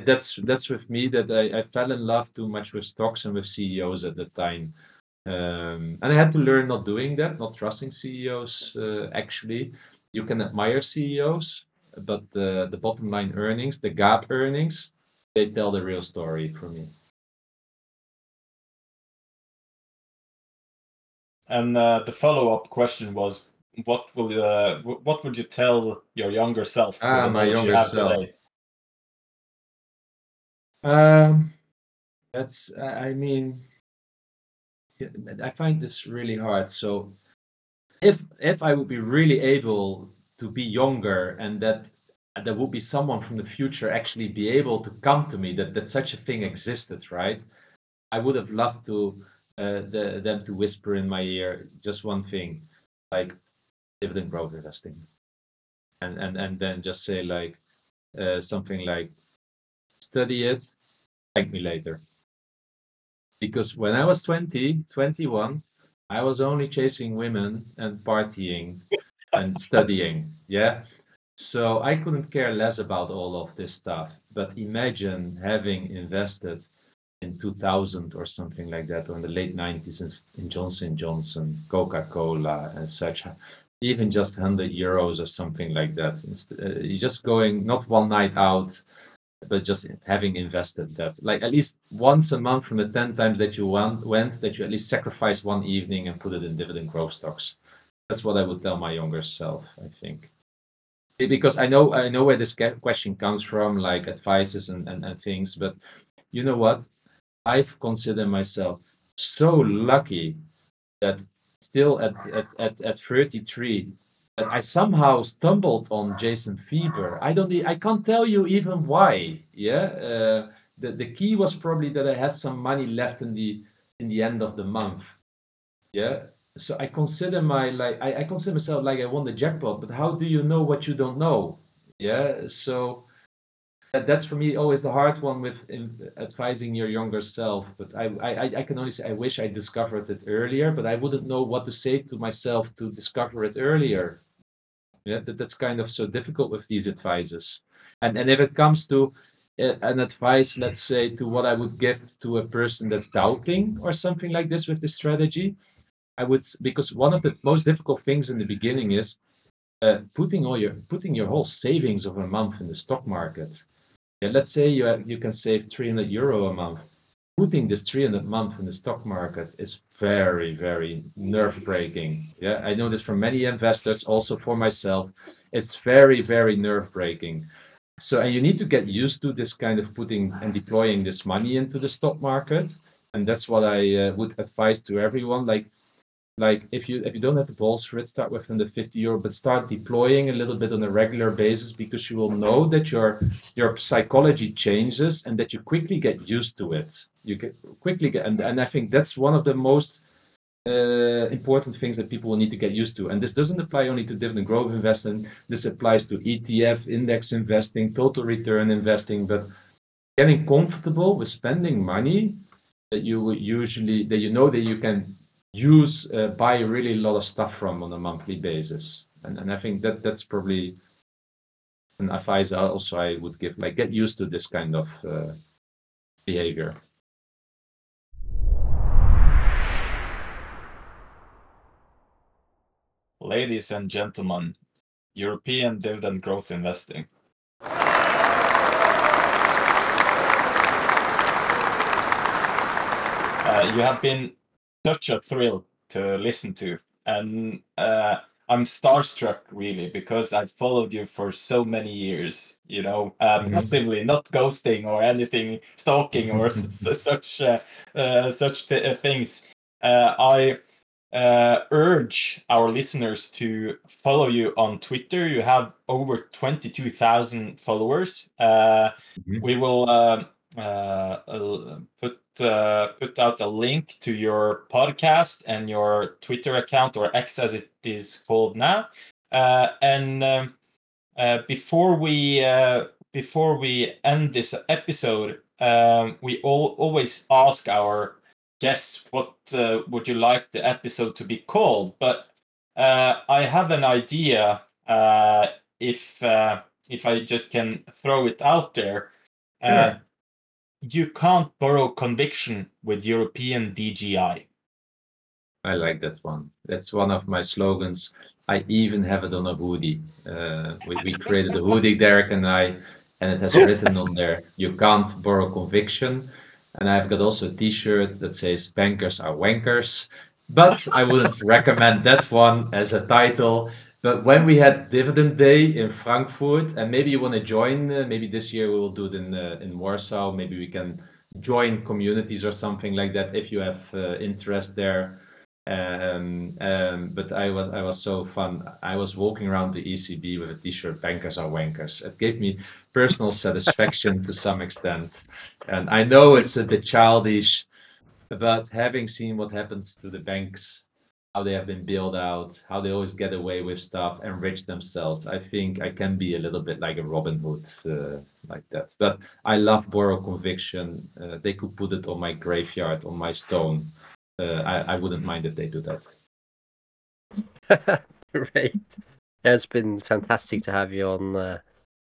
[SPEAKER 2] that's that's with me that I, I fell in love too much with stocks and with CEOs at the time. Um, and I had to learn not doing that, not trusting CEOs. Uh, actually, you can admire CEOs, but uh, the bottom line earnings, the GAAP earnings, they tell the real story for me.
[SPEAKER 1] And uh, the follow-up question was, what will uh, what would you tell your younger self?
[SPEAKER 2] Ah, my younger self. Today? Um, that's I mean, I find this really hard. So, if if I would be really able to be younger and that there would be someone from the future actually be able to come to me that that such a thing existed, right? I would have loved to uh, the, them to whisper in my ear just one thing, like dividend growth investing, and and and then just say like uh, something like study it, thank me later. Because when I was 20, 21, I was only chasing women and partying and studying. Yeah. So I couldn't care less about all of this stuff. But imagine having invested in 2000 or something like that, or in the late 90s in, in Johnson Johnson, Coca-Cola, and such. Even just 100 euros or something like that. Uh, you're just going not one night out but just having invested that. Like at least once a month from the 10 times that you went, went that you at least sacrifice one evening and put it in dividend growth stocks. That's what i would tell my younger self i think. Because i know i know where this question comes from like advices and, and, and things but you know what? I've considered myself so lucky that still at at, at, at 33 I somehow stumbled on Jason Fieber. I don't. I can't tell you even why. Yeah. Uh, the the key was probably that I had some money left in the in the end of the month. Yeah. So I consider my like I, I consider myself like I won the jackpot. But how do you know what you don't know? Yeah. So that, that's for me always the hard one with advising your younger self. But I, I I can only say I wish I discovered it earlier. But I wouldn't know what to say to myself to discover it earlier yeah, that, that's kind of so difficult with these advices. And and if it comes to uh, an advice, let's say, to what I would give to a person that's doubting or something like this with the strategy, I would because one of the most difficult things in the beginning is uh, putting all your putting your whole savings of a month in the stock market. Yeah, let's say you you can save 300 euro a month putting this 300 month in the stock market is very, very nerve breaking. Yeah, I know this from many investors, also for myself. It's very, very nerve breaking. So, and you need to get used to this kind of putting and deploying this money into the stock market. And that's what I uh, would advise to everyone. Like, like if you if you don't have the balls for it start with the 50 euro but start deploying a little bit on a regular basis because you will know that your your psychology changes and that you quickly get used to it. You get quickly get and, and i think that's one of the most uh, important things that people will need to get used to. And this doesn't apply only to dividend growth investing. This applies to etf index investing total return investing. But getting comfortable with spending money that you usually that you know that you can use uh, buy really a lot of stuff from on a monthly basis. And, and i think that that's probably an advice also i would give like get used to this kind of uh, behavior.
[SPEAKER 1] Ladies and gentlemen european dividend growth investing. Uh, you have been such a thrill to listen to, and uh, I'm starstruck really because I've followed you for so many years. You know, uh, mm-hmm. passively, not ghosting or anything, stalking or such uh, uh, such th- uh, things. Uh, I uh, urge our listeners to follow you on Twitter. You have over twenty-two thousand followers. Mm-hmm. We will put uh, put out a link to your podcast and your Twitter account or X as it is called now. Uh, and um, uh, before we uh, before we end this episode, um, we all always ask our guests what uh, would you like the episode to be called. But uh, I have an idea. Uh, if uh, if I just can throw it out there, uh,
[SPEAKER 2] Sure.
[SPEAKER 1] You can't borrow conviction with European DGI.
[SPEAKER 2] I like that one. That's one of my slogans. I even have it on a hoodie. Uh, we, we created a hoodie, Derek and I, and it has written on there, you can't borrow conviction. And I've got also a t-shirt that says bankers are wankers. But I wouldn't recommend that one as a title. But when we had dividend day in Frankfurt, and maybe you want to join, uh, maybe this year we will do it in uh, in Warsaw. Maybe we can join communities or something like that if you have uh, interest there. Um, um, but I was I was so fun. I was walking around the ECB with a T-shirt. Bankers are wankers. It gave me personal satisfaction to some extent, and I know it's a bit childish, but having seen what happens to the banks, how they have been bailed out, how they always get away with stuff, enrich themselves, I think I can be a little bit like a Robin Hood, uh, like that. But I love borrow conviction. Uh, they could put it on my graveyard, on my stone. Uh, I, I wouldn't mind if they do that.
[SPEAKER 3] Great. Yeah, it's been fantastic to have you on uh,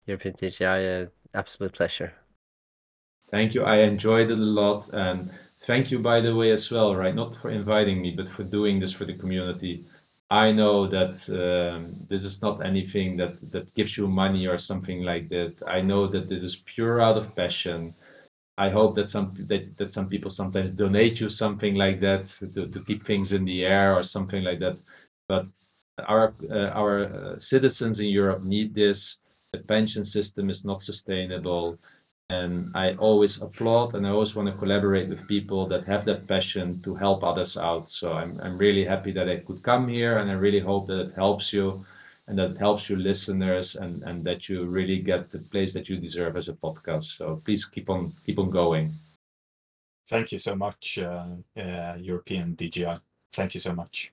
[SPEAKER 3] European. Uh, absolute pleasure.
[SPEAKER 2] Thank you. I enjoyed it a lot. And thank you, by the way, as well, right? Not for inviting me, but for doing this for the community. I know that um, this is not anything that, that gives you money or something like that. I know that this is pure out of passion. I hope that some that, that some people sometimes donate you something like that to, to keep things in the air or something like that. But our uh, our uh, citizens in Europe need this. The pension system is not sustainable and I always applaud and I always want to collaborate with people that have that passion to help others out. So I'm I'm really happy that I could come here and I really hope that it helps you and that it helps you listeners and and that you really get the place that you deserve as a podcast. So please keep on keep on going.
[SPEAKER 1] Thank you so much, uh, uh, European DGI. Thank you so much.